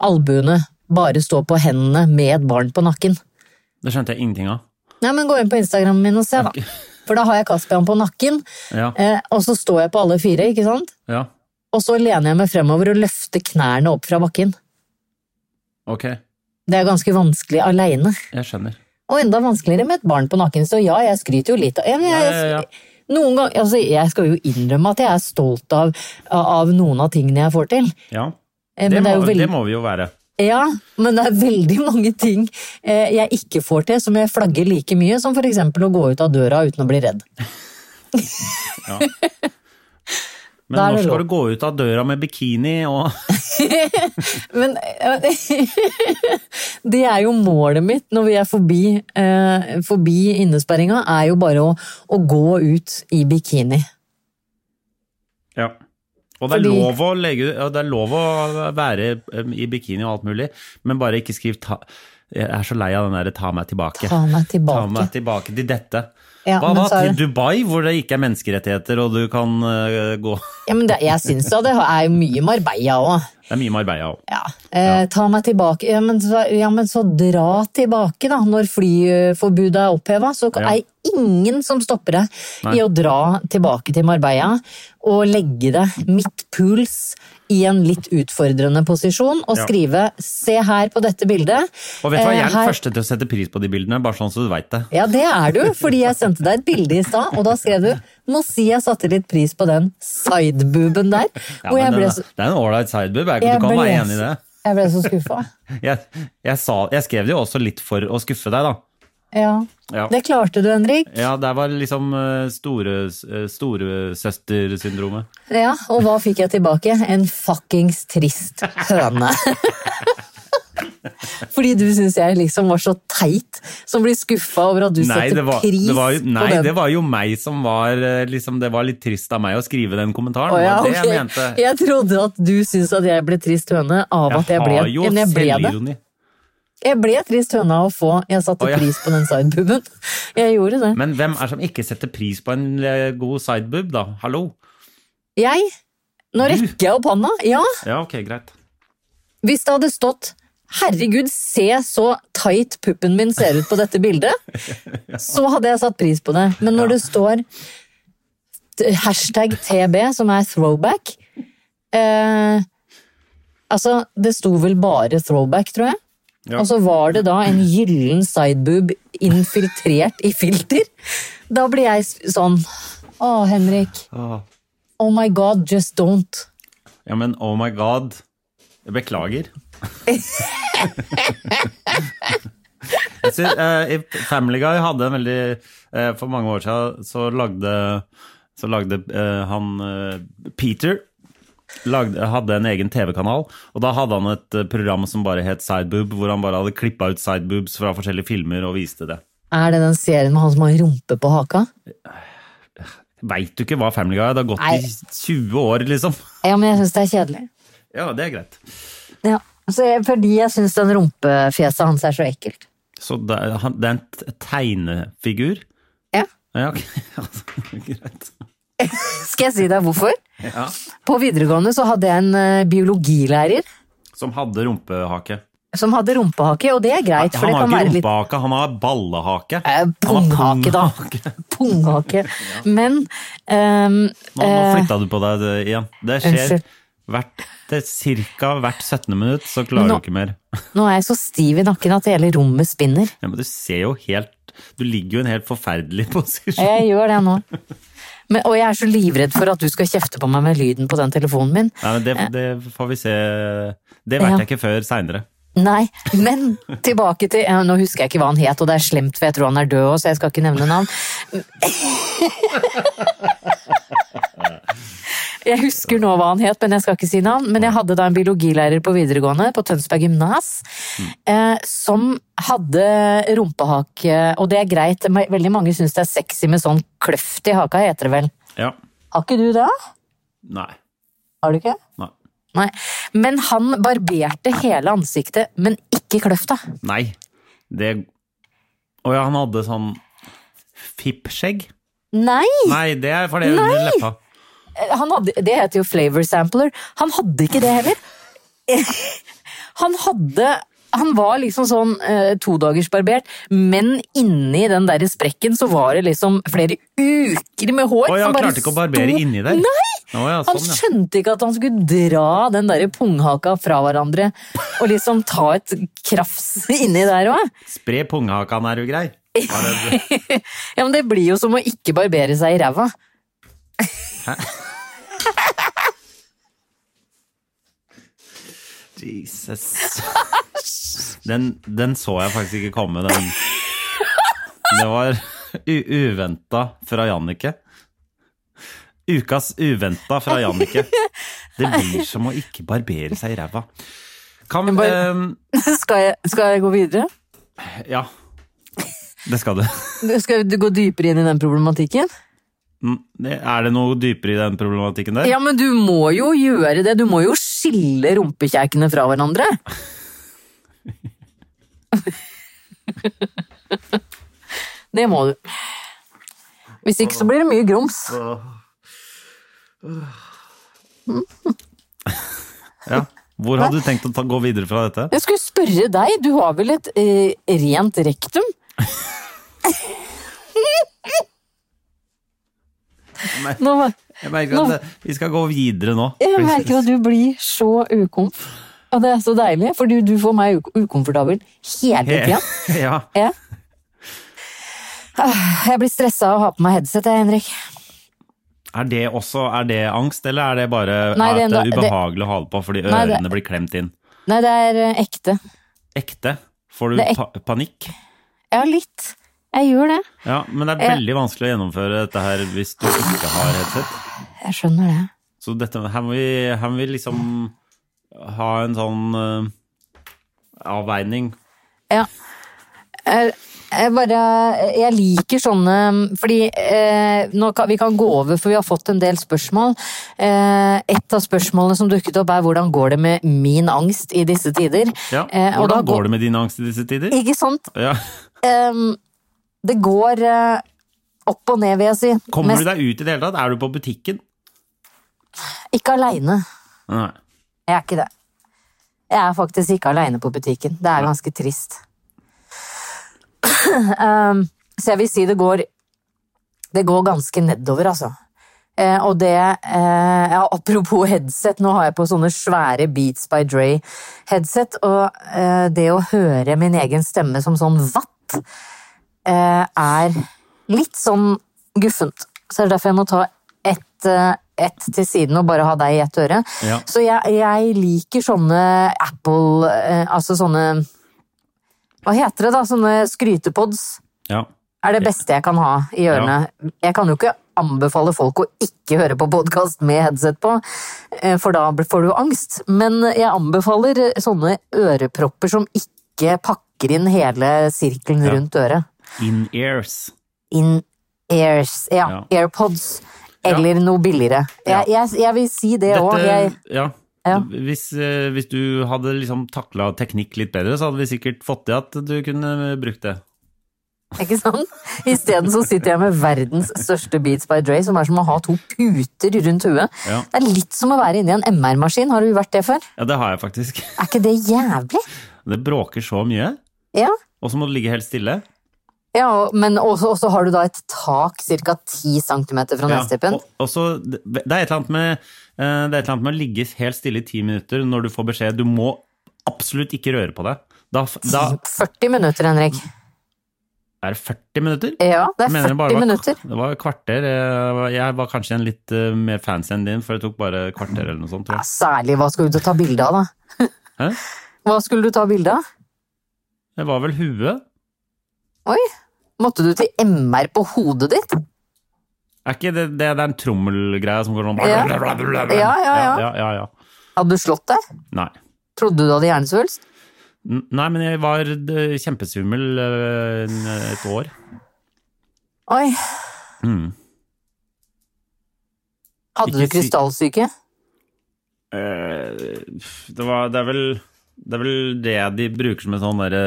albuene. Bare stå på hendene med et barn på nakken. Det skjønte jeg ingenting av. Nei, men gå inn på Instagramen min og se, da. For da har jeg Caspian på nakken, Ja, eh, og så står jeg på alle fire, ikke sant? ja, Og så lener jeg meg fremover og løfter knærne opp fra bakken. ok. Det er ganske vanskelig aleine. Jeg skjønner. Og enda vanskeligere med et barn på nakken, så ja, jeg skryter jo litt jeg, jeg, ja. Noen gang, altså, Jeg skal jo innrømme at jeg er stolt av, av noen av tingene jeg får til. Ja, Eh, det må, veldig, det må vi jo være. Ja, men det er veldig mange ting eh, jeg ikke får til som jeg flagger like mye, som eksempel å gå ut av døra uten å bli redd. Ja. <laughs> Men når skal du gå ut av døra med bikini og <laughs> Men eh, <laughs> det er jo målet mitt når vi er forbi, eh, forbi innesperringa, er jo bare å, å gå ut i bikini. Ja. Og det er, Fordi- legge, det er lov å være um, i bikini og alt mulig, men bare ikke skriv ta, Jeg er så lei av den derre 'ta meg tilbake'. Ta meg tilbake. Ta meg tilbake til dette. Ja, Hva er Til Dubai, hvor det ikke er menneskerettigheter og du kan uh, gå Ja, men det, jeg syns da det er mye Marbella òg. Det er mye Marbella òg. Ja. Eh, ta meg tilbake. Ja men, så, ja, men så dra tilbake, da. Når flyforbudet er oppheva, så er ingen som stopper deg i å dra tilbake til Marbella og legge deg midtpuls i en litt utfordrende posisjon og skrive 'se her på dette bildet'. Og vet du hva, jeg er Eh, den her- første til å sette pris på de bildene, bare sånn så du veit det. Ja, det er du, fordi jeg sendte deg et bilde i stad, og da skrev du 'må si jeg satte litt pris på den sidebooben der'. <laughs> Ja, og jeg ble så, det er en ålreit sideboob, du kan ble være enig i det. Jeg ble så skuffa. <laughs> Jeg, jeg, jeg skrev det jo også litt for å skuffe deg, da. Ja. Ja. Det klarte du, Henrik. Ja, der var liksom storesøstersyndromet. store. Ja, og hva fikk jeg tilbake? En fuckings trist høne. <laughs> Fordi du syns jeg liksom var så teit, som blir skuffa over at du Nei, setter var, pris det var, nei på den. det var jo meg som var øh, liksom, Det var litt trist av meg å skrive den kommentaren. Oh, ja, det var det ok. jeg mente. Jeg trodde at du syntes at jeg ble trist høne av at jeg ble, jeg ble det. Jeg ble trist høna å få Jeg satte oh, ja. pris på den sidebuben. Jeg gjorde det. Men hvem er som ikke setter pris på en øh, god sideboob, da? Hallo? Jeg? Nå rekker jeg opp hånda. Ja, Ja, ok, greit. hvis det hadde stått Herregud, se så tight puppen min ser ut på dette bildet. <laughs> Så hadde jeg satt pris på det. Men når det står hashtag TB, som er throwback eh, Altså, det sto vel bare throwback, tror jeg. Ja. Og så var det da en gyllen sideboob infiltrert i filter. Da blir jeg sånn Å, Henrik. Ah. Oh my god, just don't. Ja, men oh my god. Jeg beklager. Jeg synes, eh, Family Guy hadde en veldig eh, For mange år siden så lagde, så lagde eh, han eh, Peter lagde, hadde en egen TV-kanal, og da hadde han et eh, program som bare het Sideboob, hvor han bare hadde klippa ut sideboobs fra forskjellige filmer og viste det. Er det den serien med han som har rumpe på haka? Veit du ikke hva Family Guy er? Det har gått Nei. i 20 år, liksom. Ja, men jeg syns det er kjedelig. Ja, det er greit. Ja, så jeg, fordi jeg syns den rumpefjeset hans er så ekkelt. Så det er, han- det er en tegnefigur? Ja. Ja, ok. <laughs> <laughs> greit. Skal jeg si deg hvorfor? Ja. På videregående så hadde jeg en eh, biologilærer Som hadde rumpehake. som hadde rumpehake, og det er greit, for han har ikke være litt han har ballehake. Eh, Punghake, da. Punghake. <laughs> Men um, Nå, nå eh, flytta du på deg det igjen. Det skjer Unnskyld. hvert, det er cirka hvert 17. minutt, så klarer Nå- du ikke mer. <laughs> nå er jeg så stiv i nakken at hele rommet spinner. Ja, men du ser jo helt Du ligger jo i en helt forferdelig <laughs> posisjon. Jeg gjør det nå. Men, og jeg er så livredd for at du skal kjefte på meg med lyden på den telefonen min. Nei, men det, det får vi se Det vet Ja. jeg ikke før seinere. Nei, men tilbake til Nå husker jeg ikke hva han het, og det er slemt, for jeg tror han er død òg, så jeg skal ikke nevne navn. Jeg husker nå hva han het, men jeg skal ikke si navn. Men jeg hadde da en biologilærer på videregående, på Tønsberg gymnas, eh, som hadde rumpehake, og det er greit, veldig mange syns det er sexy med sånn kløft i haka, heter det vel. Ja. Har ikke du det? Nei. Har du ikke? Nei. Nei. Men han barberte hele ansiktet, men ikke kløfta. Nei. Det Å ja, han hadde sånn fippskjegg? Nei! Nei, det er for det under leppa. Han hadde, det heter jo flavor sampler. Han hadde ikke det heller. <laughs> Han hadde Han var liksom sånn eh, todagersbarbert, men inni den der sprekken så var det liksom flere uker med hår. Ja, Han klarte ikke å barbere sto- inni der? Nei! Oh, ja, Han sånn, ja. skjønte ikke at han skulle dra den der punghaka fra hverandre og liksom ta et krafs inni der òg. Spre punghakan, er du grei? <laughs> Ja, men det blir jo som å ikke barbere seg i ræva. Jesus. <laughs> Den, den så jeg faktisk ikke komme, den. Det var uventa fra Jannicke. Ukas uventa fra Jannicke. Det blir som å ikke barbere seg i ræva. Kan vi eh, <laughs> Skal skal jeg gå videre? Ja. Det skal du. <laughs> Skal du gå dypere inn i den problematikken? Mm, Er det noe dypere i den problematikken der? Ja, men du må jo gjøre det. Du må jo skille rumpekjekene fra hverandre. Det må du. Hvis ikke så blir det mye grums. Ja. Hvor hadde du tenkt å ta, gå videre fra dette? Jeg skulle spørre deg, du har vel et eh, rent rektum? Nå, Jeg merker at det, vi skal gå videre nå. jeg merker at du blir så ukomf. Og det er så deilig, for du, du får meg ukomfortabel hele tida. <laughs> Ja. Ja. Ah, Jeg blir stressa av å ha på meg headset, jeg, Henrik. Er det også er det angst, eller er det bare Nei, det er at det er ubehagelig ubehagelig å ha det på fordi Nei, det- ørene blir klemt inn? Nei, det er eh, ekte. Ekte? Får du er ek- pa panikk? Ja, litt. Jeg gjør det. Ja, men det er veldig veldig vanskelig å gjennomføre dette her hvis du ikke har headset. Jeg skjønner det. Så dette, her, må vi, her må vi liksom ha en sånn uh, avveining. Ja. Jeg, jeg bare Jeg liker sånne Fordi eh, kan, vi kan gå over, for vi har fått en del spørsmål. Eh, et av spørsmålene som dukket opp, er hvordan går det med min angst i disse tider? Ja, Eh, Hvordan da går det med din angst i disse tider? Ikke sant? Ja. Em, det går eh, opp og ned, vil jeg si. Kommer Mest- du deg ut i det hele tatt? Er du på butikken? Ikke aleine. Jeg er ikke det. Jeg er faktisk ikke aleine på butikken. Det er ganske trist. <clears throat> um, så jeg vil si det går Det går ganske nedover, altså. Eh, og det eh, ja, Apropos headset, nå har jeg på sånne svære Beats by Dre-headset, og eh, det å høre min egen stemme som sånn vatt er litt sånn guffent. Så det er derfor jeg må ta ett eh, ett til siden og bare ha deg i ett øre. Ja. Så jeg, jeg liker sånne Apple eh, Altså sånne Hva heter det, da? Sånne skrytepods. Ja. Er det beste jeg kan ha i ørene. Jeg kan jo ikke anbefale folk å ikke høre på podkast med headset på, eh, for da får du angst. Men jeg anbefaler sånne ørepropper som ikke pakker inn hele sirkelen Ja. rundt øret. In-ears. In-ears. Ja, Ja. AirPods. Eller noe billigere. Jeg, jeg, jeg vil si det òg. Ja. Ja. Hvis, eh, hvis du hadde liksom takla teknikk litt bedre, så hadde vi sikkert fått til at du kunne brukt det. Ikke sant? Isteden så sitter jeg med verdens største Beats by Dre, som er som å ha to puter rundt huet. Ja. Det er litt som å være inni en MR-maskin. Har du vært det før? Ja, det har jeg faktisk. Er ikke det jævlig? Det bråker så mye, Ja. og så må du ligge helt stille. Ja men også, også har du da et tak ca. 10 cm fra Ja, og, og det er et eller annet med eh, det er et eller annet med å ligge helt stille i ti minutter når du får beskjed du må absolutt ikke røre på deg. Da, da 40 minutter, Henrik. er det 40 minutter. Ja, det er Mener 40 det var- minutter. Det var kvarter. Jeg var, kanskje en litt eh, mer fancy enn din, for det tok bare kvarter eller noe sånt. tror Ja, jeg. særlig hva skulle du ta bilde av, da? Hæ? Hva skulle du ta bilde av? Det var vel huet? Oi, måtte du til MR på hodet ditt? Er ikke det, det, det er en trommelgreie som går sånn Ja. Ja, ja, ja. ja, ja, ja. Hadde du slått deg? Nei. Trodde du du hadde hjernesvulst? N- Nei, men jeg var eh, kjempesvimmel eh, et år. Oi. Mm. Hadde Ikke du si- krystallsyke? Eh, det, var, det, er vel, det er vel det de bruker som en sånn derre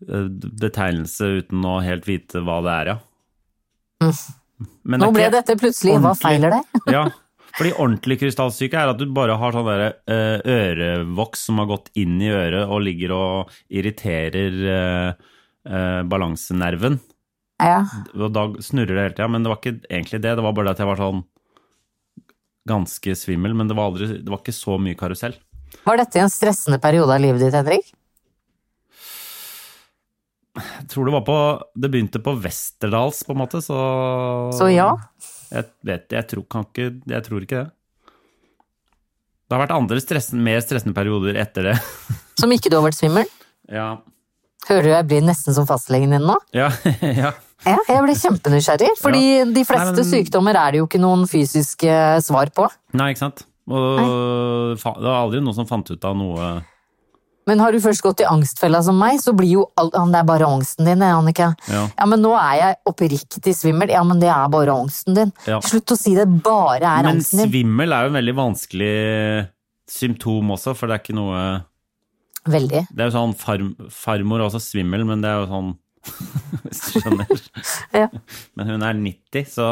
betegnelse uten å helt vite hva det er, ja. Men Nå det ble dette plutselig Hva feiler deg? <laughs> Ja, fordi ordentlig krystallsyke er at du bare har sånn derre eh, ørevoks som har gått inn i øret og ligger og irriterer eh, eh, balansenerven. Ja. Og da snurrer det hele tida, men det var ikke egentlig det. Det var bare det at jeg var sånn ganske svimmel, men det var, aldri, det var ikke så mye karusell. Var dette en stressende periode av livet ditt, Henrik? Jeg tror det var på Det begynte på Westerdals, på en måte, så Så ja. Jeg vet Jeg tror, ikke, jeg tror ikke det. Det har vært andre stressen, mer stressende perioder etter det. <laughs> Som ikke du har vært svimmel? Ja. Hører du jeg blir nesten som fastlegen din nå? Ja. <laughs> ja. Ja, jeg ble kjempenysgjerrig, fordi de fleste Nei, men- sykdommer er det jo ikke noen fysiske svar på. Nei, ikke sant. Og Nei. det var aldri noen som fant ut av noe Men har du først gått i angstfella som meg, så blir jo alt ja, Det er bare angsten din, Annika. Ja. men nå er jeg oppriktig svimmel. Ja, men det er bare angsten din. Ja. Slutt å si det bare er Men angsten din. Men svimmel er jo en veldig vanskelig symptom også, for det er ikke noe Veldig. Det er jo sånn farm, Farmor er også svimmel, men det er jo sånn <laughs> Hvis du skjønner. Ja. Men hun er 90, så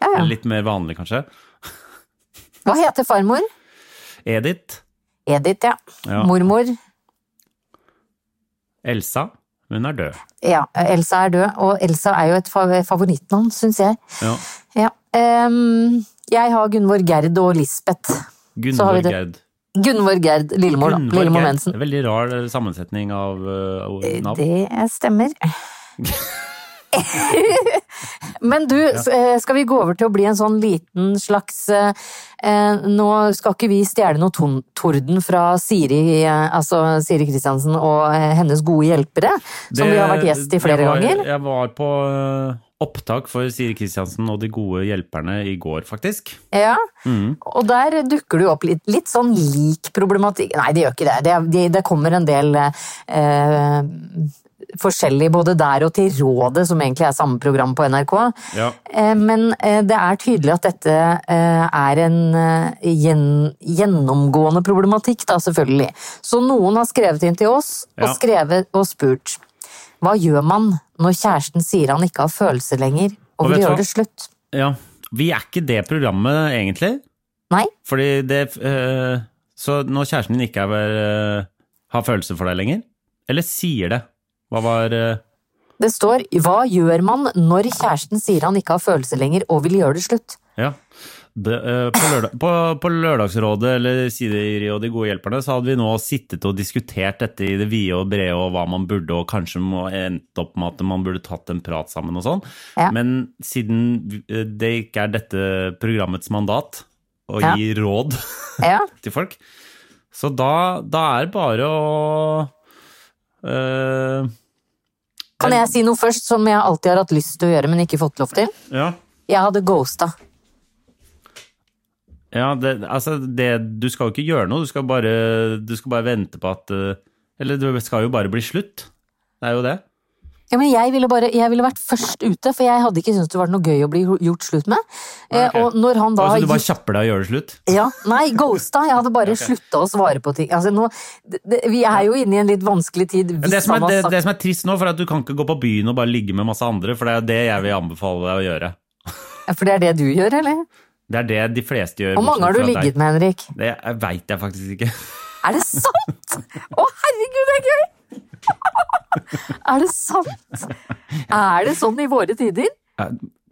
Ja, ja. litt mer vanlig, kanskje. Hva heter farmor? Edith. Edith, ja. Ja. Mormor? Elsa. Hun er død. Ja, Elsa er død, og Elsa er jo et fa- favorittnavn, syns jeg. Ja. Ja. Um, jeg har Gunvor Gerd og Lisbeth. Gunvor. Gerd. Gunvor Gerd Lillemor, da. Lillemor. Mensen. Veldig rar eh, sammensetning av uh, navn. Det stemmer. <laughs> <laughs> Men du, eh, skal vi gå over til å bli en sånn liten slags eh, eh, Nå skal ikke vi stjele noe torden fra Siri, eh, altså Siri Kristiansen og hennes gode hjelpere, som vi har vært gjest i flere var, ganger. Jeg var på opptak for Siri Kristiansen og De gode hjelperne i går, faktisk. Ja, Mm. og der dukker det opp litt, litt sånn lik problematikk Nei, det gjør ikke. Det, det, det kommer en del eh, forskjellig både der og til Rådet, som egentlig er samme program på NRK. Ja. Eh, Men eh, det er tydelig at dette eh, er en gjennomgående problematikk, da selvfølgelig. Så noen har skrevet inn til oss og skrevet og spurt hva gjør man når kjæresten sier han ikke har følelser lenger og Og vil gjøre det slutt? ja. Vi er ikke det programmet, egentlig. Nei? Fordi det Så når kjæresten din ikke er, har følelser for deg lenger, eller sier det? Hva var eh, Det står 'Hva gjør man når kjæresten sier han ikke har følelser lenger og vil gjøre det slutt'? Ja. Det, eh, på, lørdag, på, på Lørdagsrådet eller Sideri og De gode hjelperne så hadde vi nå sittet og diskutert dette i det vide og brede og hva man burde, og kanskje må endt opp med at man burde tatt en prat sammen og sånn. Ja. Men siden eh, det ikke er dette programmets mandat å Ja. gi råd Ja, <laughs> til folk, så da, da er det bare å eh, Kan jeg si noe først som jeg alltid har hatt lyst til å gjøre, men ikke fått lov til? Ja. Jeg hadde ghosta. Ja, det, altså det, du skal jo ikke gjøre noe, du skal bare, du skal bare vente på at eh, Eller det skal jo bare bli slutt. Det er jo det. Ja, men jeg ville, bare, jeg ville vært først ute, for jeg hadde ikke syntes det var noe gøy å bli gjort slutt med. Okay. Og når han da Altså, du bare kjapper deg og gjør det slutt? Ja, nei, ghosta. Jeg hadde bare slutta å svare på ting. Altså, nå, det, vi er jo inne i en litt vanskelig tid. Det, som er, det, sagt det som er trist nå, for at du kan ikke gå på byen og bare ligge med masse andre, for det er det jeg vil anbefale deg å gjøre. For det er det du gjør, eller? Det er det de fleste gjør. Hvor mange har du ligget deg. med, Henrik? Det veit jeg faktisk ikke. Er det sant?! Å, herregud, det er gøy! <laughs> Er det sant? Er det sånn i våre tider?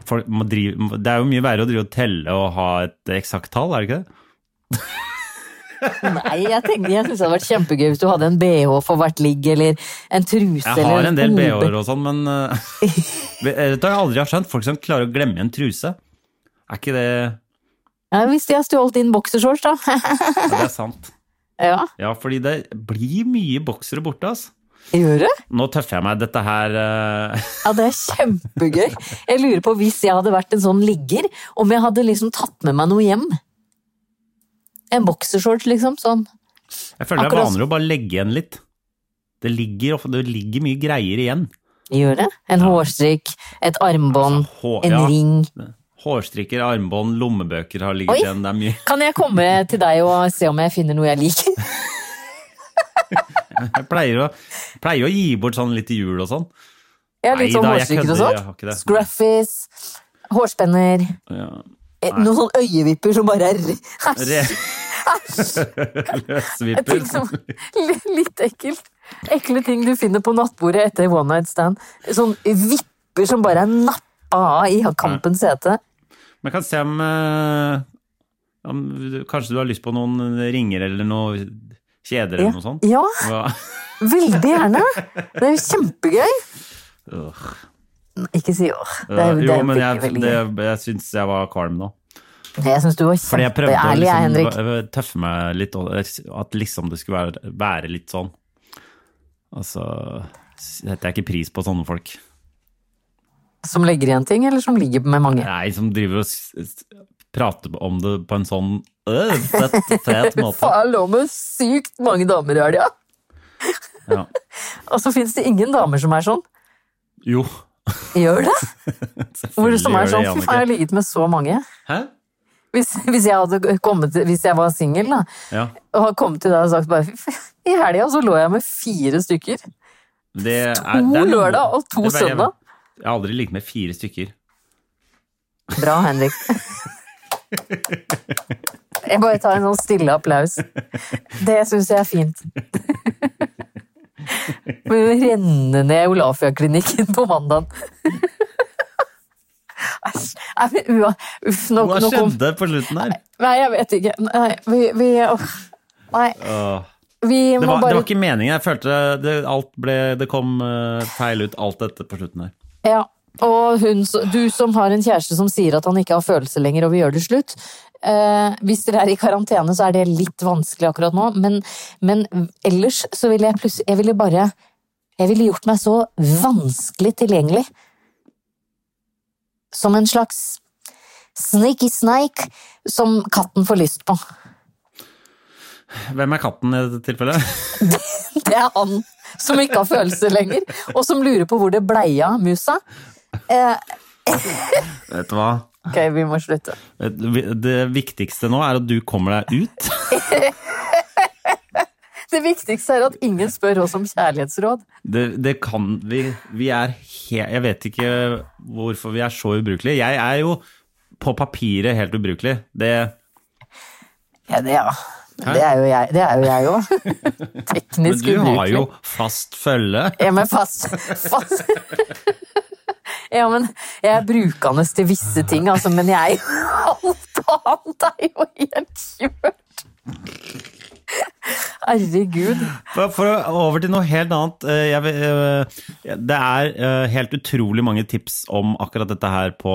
Drive, det er jo mye verre å drive og telle og ha et eksakt tall, er det ikke det? Nei, jeg tenkte jeg synes det hadde vært kjempegøy hvis du hadde en bh for hvert ligg, eller en truse, Jeg har en del OB. BH-er og sånn, men <laughs> uh, har du jeg aldri har skjønt? Folk som klarer å glemme en truse. Er ikke det Ja, hvis de har stjålet din boksershorts, da. <laughs> ja, Det er sant. ja, Ja, fordi det blir mye boksere borte, altså. Gjør du? Nå tøffer jeg meg. Dette her uh... <laughs> Ja, det er kjempegøy. Jeg lurer på hvis jeg hadde vært en sånn ligger, om jeg hadde liksom tatt med meg noe hjem. En boksershorts, liksom. Sånn. Jeg føler det er vanligere å bare legge igjen litt. Det ligger, det ligger mye greier igjen. Gjør det? En hårstrikk, et armbånd, Altså, hår- en ja. ring. Hårstrikker, armbånd, lommebøker har ligget Oi. igjen. Det er mye. Kan jeg komme til deg og se om jeg finner noe jeg liker? <laughs> Jeg pleier å, pleier å gi bort sånn litt i jul og sånn. Har litt sånn Neida, og sånt. Scruffies, hårspenner, Ja. eh, noen sånne øyevipper som bare er Æsj! Løsvipper. Som Litt ekkelt. Ekle ting du finner på nattbordet etter one night stand. Sånn vipper som bare er nappa av i kampens hete. Men jeg kan se om, eh, om Kanskje du har lyst på noen ringer eller noe kjeder eller noe sånt? Ja, veldig gjerne. Det er jo kjempegøy. Uh. Ikke si åh. Det er, uh, jo, er men jeg, veldig det, jeg syns jeg var kvalm nå. Jeg syns du var Fordi jeg prøvde å kjempeærlig, jeg, Henrik. liksom, tøffe meg litt, at liksom det skulle være, være litt sånn. Altså Setter jeg ikke pris på sånne folk. Som legger igjen ting, eller som ligger med mange? Nei, som driver og prater om det på en sånn øh, fett, fet <laughs> måte. Faen, lå med sykt mange damer i helga. Ja. <laughs> Og så fins det ingen damer som er sånn. Jo, Gjør det? <laughs> Hvor det som er sånn, fy faen, jeg har ligget med så mange. Hæ? Hvis, hvis jeg hadde kommet Hvis jeg var singel, Ja. og hadde kommet til deg og sagt bare I helga så lå jeg med fire stykker. Det er, To lørdag og to søndag. Jeg har aldri ligget med fire stykker. Bra, Henrik. Jeg bare tar en sånn stille applaus. Det syns jeg er fint. Men renne ned Olafia-klinikken på mandag. Uff, nå, Hva skjedde på slutten her? Nei, jeg vet ikke. Nei, vi, vi oh. Nei, vi Det var, var, det var ikke meningen. Jeg følte det, ble, det kom eh, feil ut, alt dette på slutten her. Ja, og hun, du som har en kjæreste som sier at han ikke har følelser lenger og vil gjøre det slutt. Eh, hvis dere er i karantene, så er det litt vanskelig akkurat nå, men, men ellers så ville jeg plutselig Jeg ville bare Jeg ville gjort meg så vanskelig tilgjengelig. Som en slags sneaky snake som katten får lyst på. Hvem er katten i dette tilfellet? <laughs> Det er han som ikke har følelser lenger, og som lurer på hvor det blei av musa. Eh, Vet du hva? Ok, vi må slutte. Det viktigste nå er at du kommer deg ut. <laughs> Det viktigste er at ingen spør oss om kjærlighetsråd. Det, det kan vi Vi er he, Jeg vet ikke hvorfor vi er så ubrukelige. Jeg er jo på papiret helt ubrukelig. Det Ja, det, ja. det er jo jeg Det er jo jeg òg. <laughs> Men Teknisk du har jo fast følge. Ja, men fast, fast. <laughs> <laughs> Ja, men jeg er brukende til visse ting, altså, men jeg <laughs> alt annet er jo helt kjørt. Herregud. For, for over til noe helt annet. eh, Jeg, eh, det er eh, helt utrolig mange tips om akkurat dette her på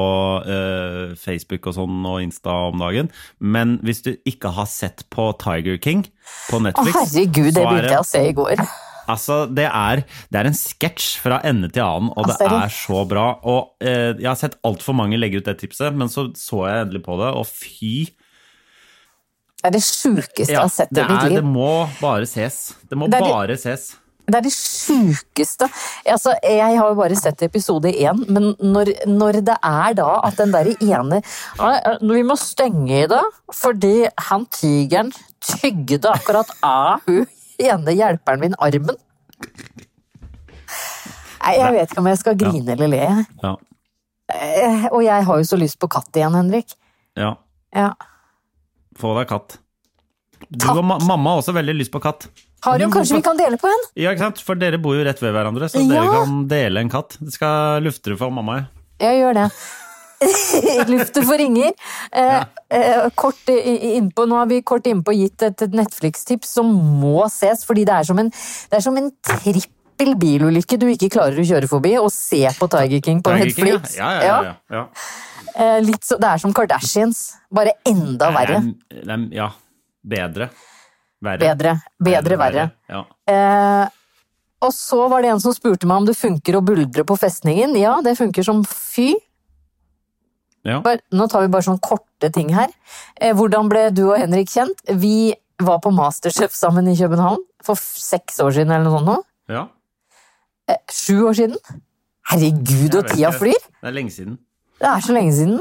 Facebook og sånn og Insta om dagen. Men hvis du ikke har sett på Tiger King på Å, Netflix herregud, det begynte jeg å se i går. Altså, det er, det er en sketsj fra ende til annen, og det Altså, er det- er så bra. Og eh, Jeg har sett altfor mange legge ut det tipset, men så så jeg endelig på det, og fy Det er det sjukeste jeg har sett i mitt liv. det må bare ses. Det må Det det- bare ses. Det er det sjukeste. Altså, jeg har jo bare sett episode én, men når, når det er da at den derre ene «Nei, Vi må stenge i det, fordi han tigeren tygde akkurat av hun ene hjelperen min armen. Nei, jeg vet ikke om jeg skal grine eller le. Ja. Eh, Og jeg har jo så lyst på katt igjen, Henrik. ja. Ja. Få deg katt. Du og ma mamma har også veldig lyst på katt. Har hun, Du- kanskje vi kan dele på en? Ja, ikke sant? For dere bor jo rett ved hverandre, så Ja. dere kan dele en katt. Det skal lufte for mamma. ja. Jeg gjør det. <laughs> Luftet for ringer. Eh, eh, kort i- i- innpå, nå har vi kort innpå gitt et, et Netflix-tips som må ses, fordi det er som en, det er som en trippel bilulykke du ikke klarer å kjøre forbi, og se på Tiger King på Tiger King, ja. Netflix. Ja, ja, ja, ja. ja. Eh, så, det er som Kardashians, bare enda verre. Er- er- Ja. Bedre. Verre. Bedre. Bedre, verre. Ja. Eh, og så var det en som spurte meg om det funker å buldre på festningen. Ja, det funker som fy. Ja. Nå tar vi bare sånne korte ting her. Eh, hvordan ble du og Henrik kjent? Vi var på Masterchef sammen i København for seks år siden eller noe sånt nå. ja. Eh, sju år siden? Herregud, og tida flyr! Det er lenge siden. Det er så lenge siden.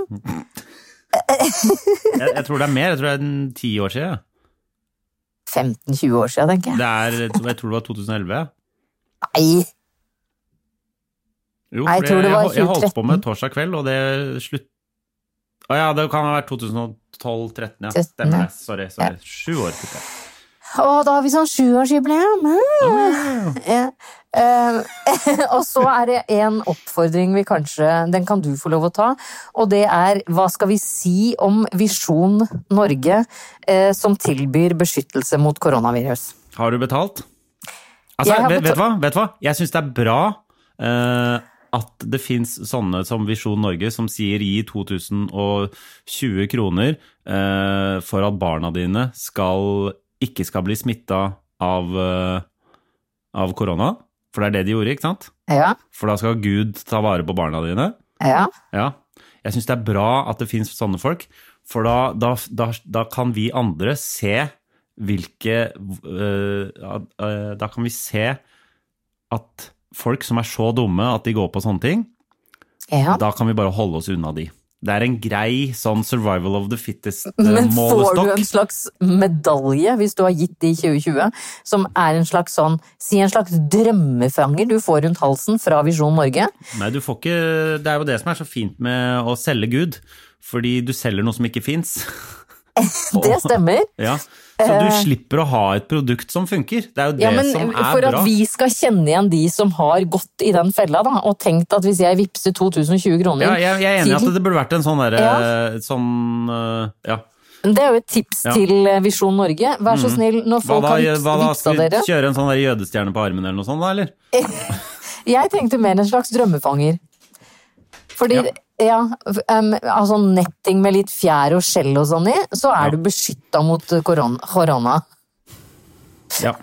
Jeg, jeg tror det er mer. Jeg tror det er ti år siden. 15-20 år siden, tenker jeg. Det er, jeg tror det var 2011. Nei! Jo, for jeg fordi tror det var jeg, jeg holdt på med torsdag kveld, og det slutt... Å ja, det kan ha vært 2012-2013. ja. Stemmer det. Sorry. sorry. Sju år. jeg. Å, da har vi sånn sjuårsjubileum! Ja. Eh, <laughs> og så er det en oppfordring vi kanskje Den kan du få lov å ta. Og det er hva skal vi si om Visjon Norge, eh, som tilbyr beskyttelse mot koronavirus? Har du betalt? Altså, Jeg betalt. vet, vet, du hva? vet du hva? Jeg syns det er bra eh, at det fins sånne som Visjon Norge som sier gi 2020 kroner eh, for at barna dine skal, ikke skal bli smitta av, eh, av korona. For det er det de gjorde, ikke sant? Ja, For da skal Gud ta vare på barna dine. ja. Ja. Jeg syns det er bra at det fins sånne folk, for da, da, da, da kan vi andre se hvilke øh, øh, Da kan vi se at folk som er så dumme at de går på sånne ting, Ja. da kan vi bare holde oss unna de. Det er en grei sånn survival of the fittest-målestokk. Men får du en slags medalje hvis du har gitt det i 2020, som er en slags sånn, si en slags drømmefanger du får rundt halsen fra Visjon Norge? Nei, du får ikke Det er jo det som er så fint med å selge Gud. Fordi du selger noe som ikke fins. <laughs> Det stemmer. <laughs> Ja. Så du slipper å ha et produkt som funker. Det er jo det Eh. Ja, men som er For bra. at vi skal kjenne igjen de som har gått i den fella, da, og tenkt at hvis jeg vippser 2020 kroner Ja, jeg, jeg er enig i til- at det burde vært en sånn derre Ja. Sånn øh, Ja. Det er jo et tips Ja. til eh, Visjon Norge. Vær så snill, når Hva folk da? har Hva da? Skal vi dere kjøre en sånn jødestjerne på armen eller noe sånt, da, eller? <laughs> Jeg tenkte mer en slags drømmefanger. Fordi, Ja. ja, um, altså netting med litt fjær og skjell og sånn i, så er Ja. du beskytta mot korona. Ja.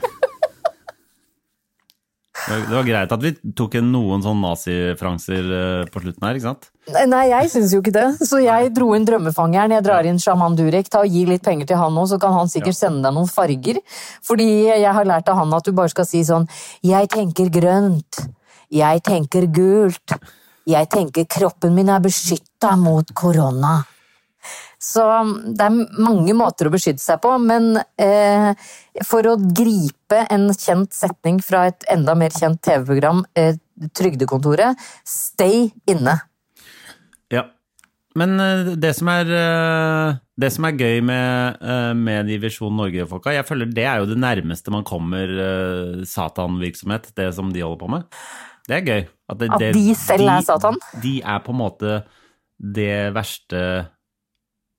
Det var- greit at vi tok en noen sånn nazifranser øh, på slutten her, ikke sant? Nei, jeg syns jo ikke det. Så jeg dro inn drømmefangeren. Jeg drar inn sjaman Durek. Ta og Gi litt penger til han òg, så kan han sikkert sende deg noen farger. Fordi jeg har lært av han at du bare skal si sånn Jeg tenker grønt. Jeg tenker gult. Jeg tenker kroppen min er beskytta mot korona. Så det er mange måter å beskytte seg på, men eh, for å gripe en kjent setning fra et enda mer kjent TV-program, eh, Trygdekontoret, stay inne. Ja. Men øh, det som er øh, det som er gøy med, øh, med de Visjon Norge-folka, jeg føler det er jo det nærmeste man kommer satanvirksomhet, det som de holder på med. Det er gøy. At, det, At det- de selv er Satan? De er på en måte det verste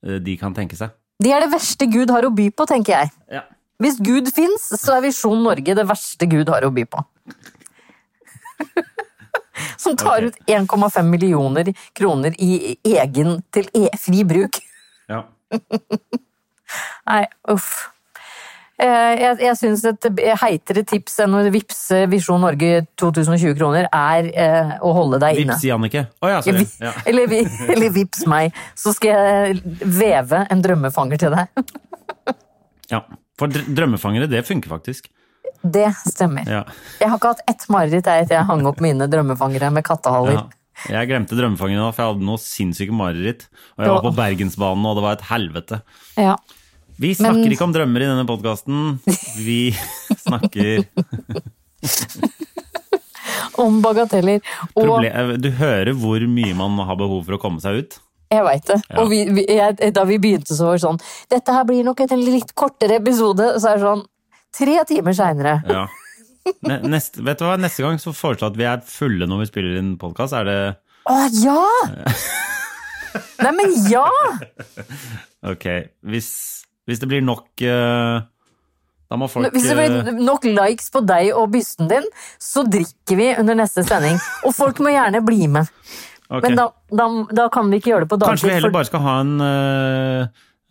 øh, de kan tenke seg. De er det verste Gud har å by på, tenker jeg. Ja. Hvis Gud fins, så er Visjon Norge det verste Gud har å by på. <laughs> Som tar ut 1,5 millioner kroner i egen til e fri bruk. Ja. <laughs> Nei, uff. Eh, Jeg, jeg syns et heitere tips enn å vippse Visjon Norge 2020 kroner, er eh, å holde deg inne. Vips, Jannicke. Å ja, sorry. Ja. Eller, eller vips meg, så skal jeg veve en drømmefanger til deg. ja. For drømmefangere, det funker faktisk. Det stemmer. Ja. Jeg har ikke hatt ett mareritt jeg etter jeg hang opp mine drømmefangere med kattehaler. Ja. Jeg glemte drømmefangeren nå, for jeg hadde noe sinnssyke mareritt. Og jeg var på Bergensbanen, og det var et helvete. Ja. Vi snakker Men- ikke om drømmer i denne podkasten. Vi <laughs> snakker Om bagateller. Og proble- Du hører hvor mye man har behov for å komme seg ut. jeg veit det. Ja. Og vi, vi, jeg, da vi begynte, så var det sånn Dette her blir nok en litt kortere episode. Så er det sånn Tre timer seinere. Ja. Neste, vet du hva? Neste gang så foreslår jeg at vi er fulle når vi spiller inn podkast. Er det Å ja! <laughs> Nei, men ja! Ok. Hvis, hvis det blir nok eh, Da må folk Hvis det eh, blir nok likes på deg og bysten din, så drikker vi under neste sending. Og folk må gjerne bli med. Okay. Men da, da, da kan vi ikke gjøre det på dagtid. Kanskje vi heller bare skal ha en uh,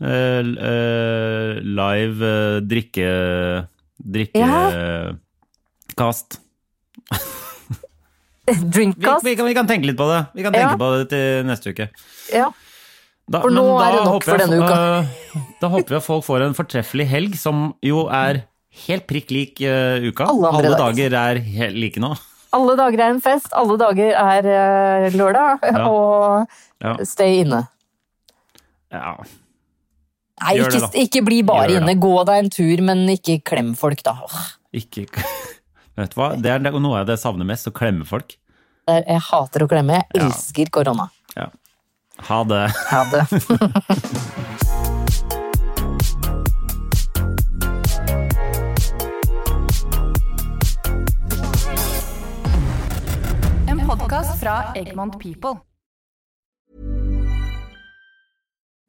uh, eh, live uh, drikke... Drikkekast. Ja. Drinkcast. vi, kan, vi kan tenke litt på det. Vi kan tenke Ja. på det til neste uke. Ja. Da, For nå er det nok for jeg- denne uka. eh, da håper vi at folk får en fortreffelig helg, som jo er helt prikk lik uh, uka. Alle andre dager. er helt like nå. Alle dager er en fest, alle dager er uh, lørdag, Ja. <laughs> og Ja. stay inne. ja. Nei, Gjør det, ikke, ikke bli bare Gjør inne. Gå deg en tur, men ikke klem folk, da. Åh, Ikke <laughs> Vet du hva? Det er noe av det jeg savner mest, å klemme folk. Jeg hater å klemme. Jeg elsker korona. Ja. Ha det. Ha det. En podkast fra Egmont People.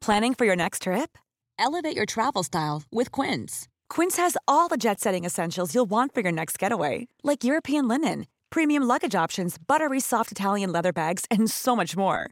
Planning for your next trip? Elevate your travel style with Quince. Quince has all the jet setting essentials you'll want for your next getaway, like European linen, premium luggage options, buttery soft Italian leather bags, and so much more.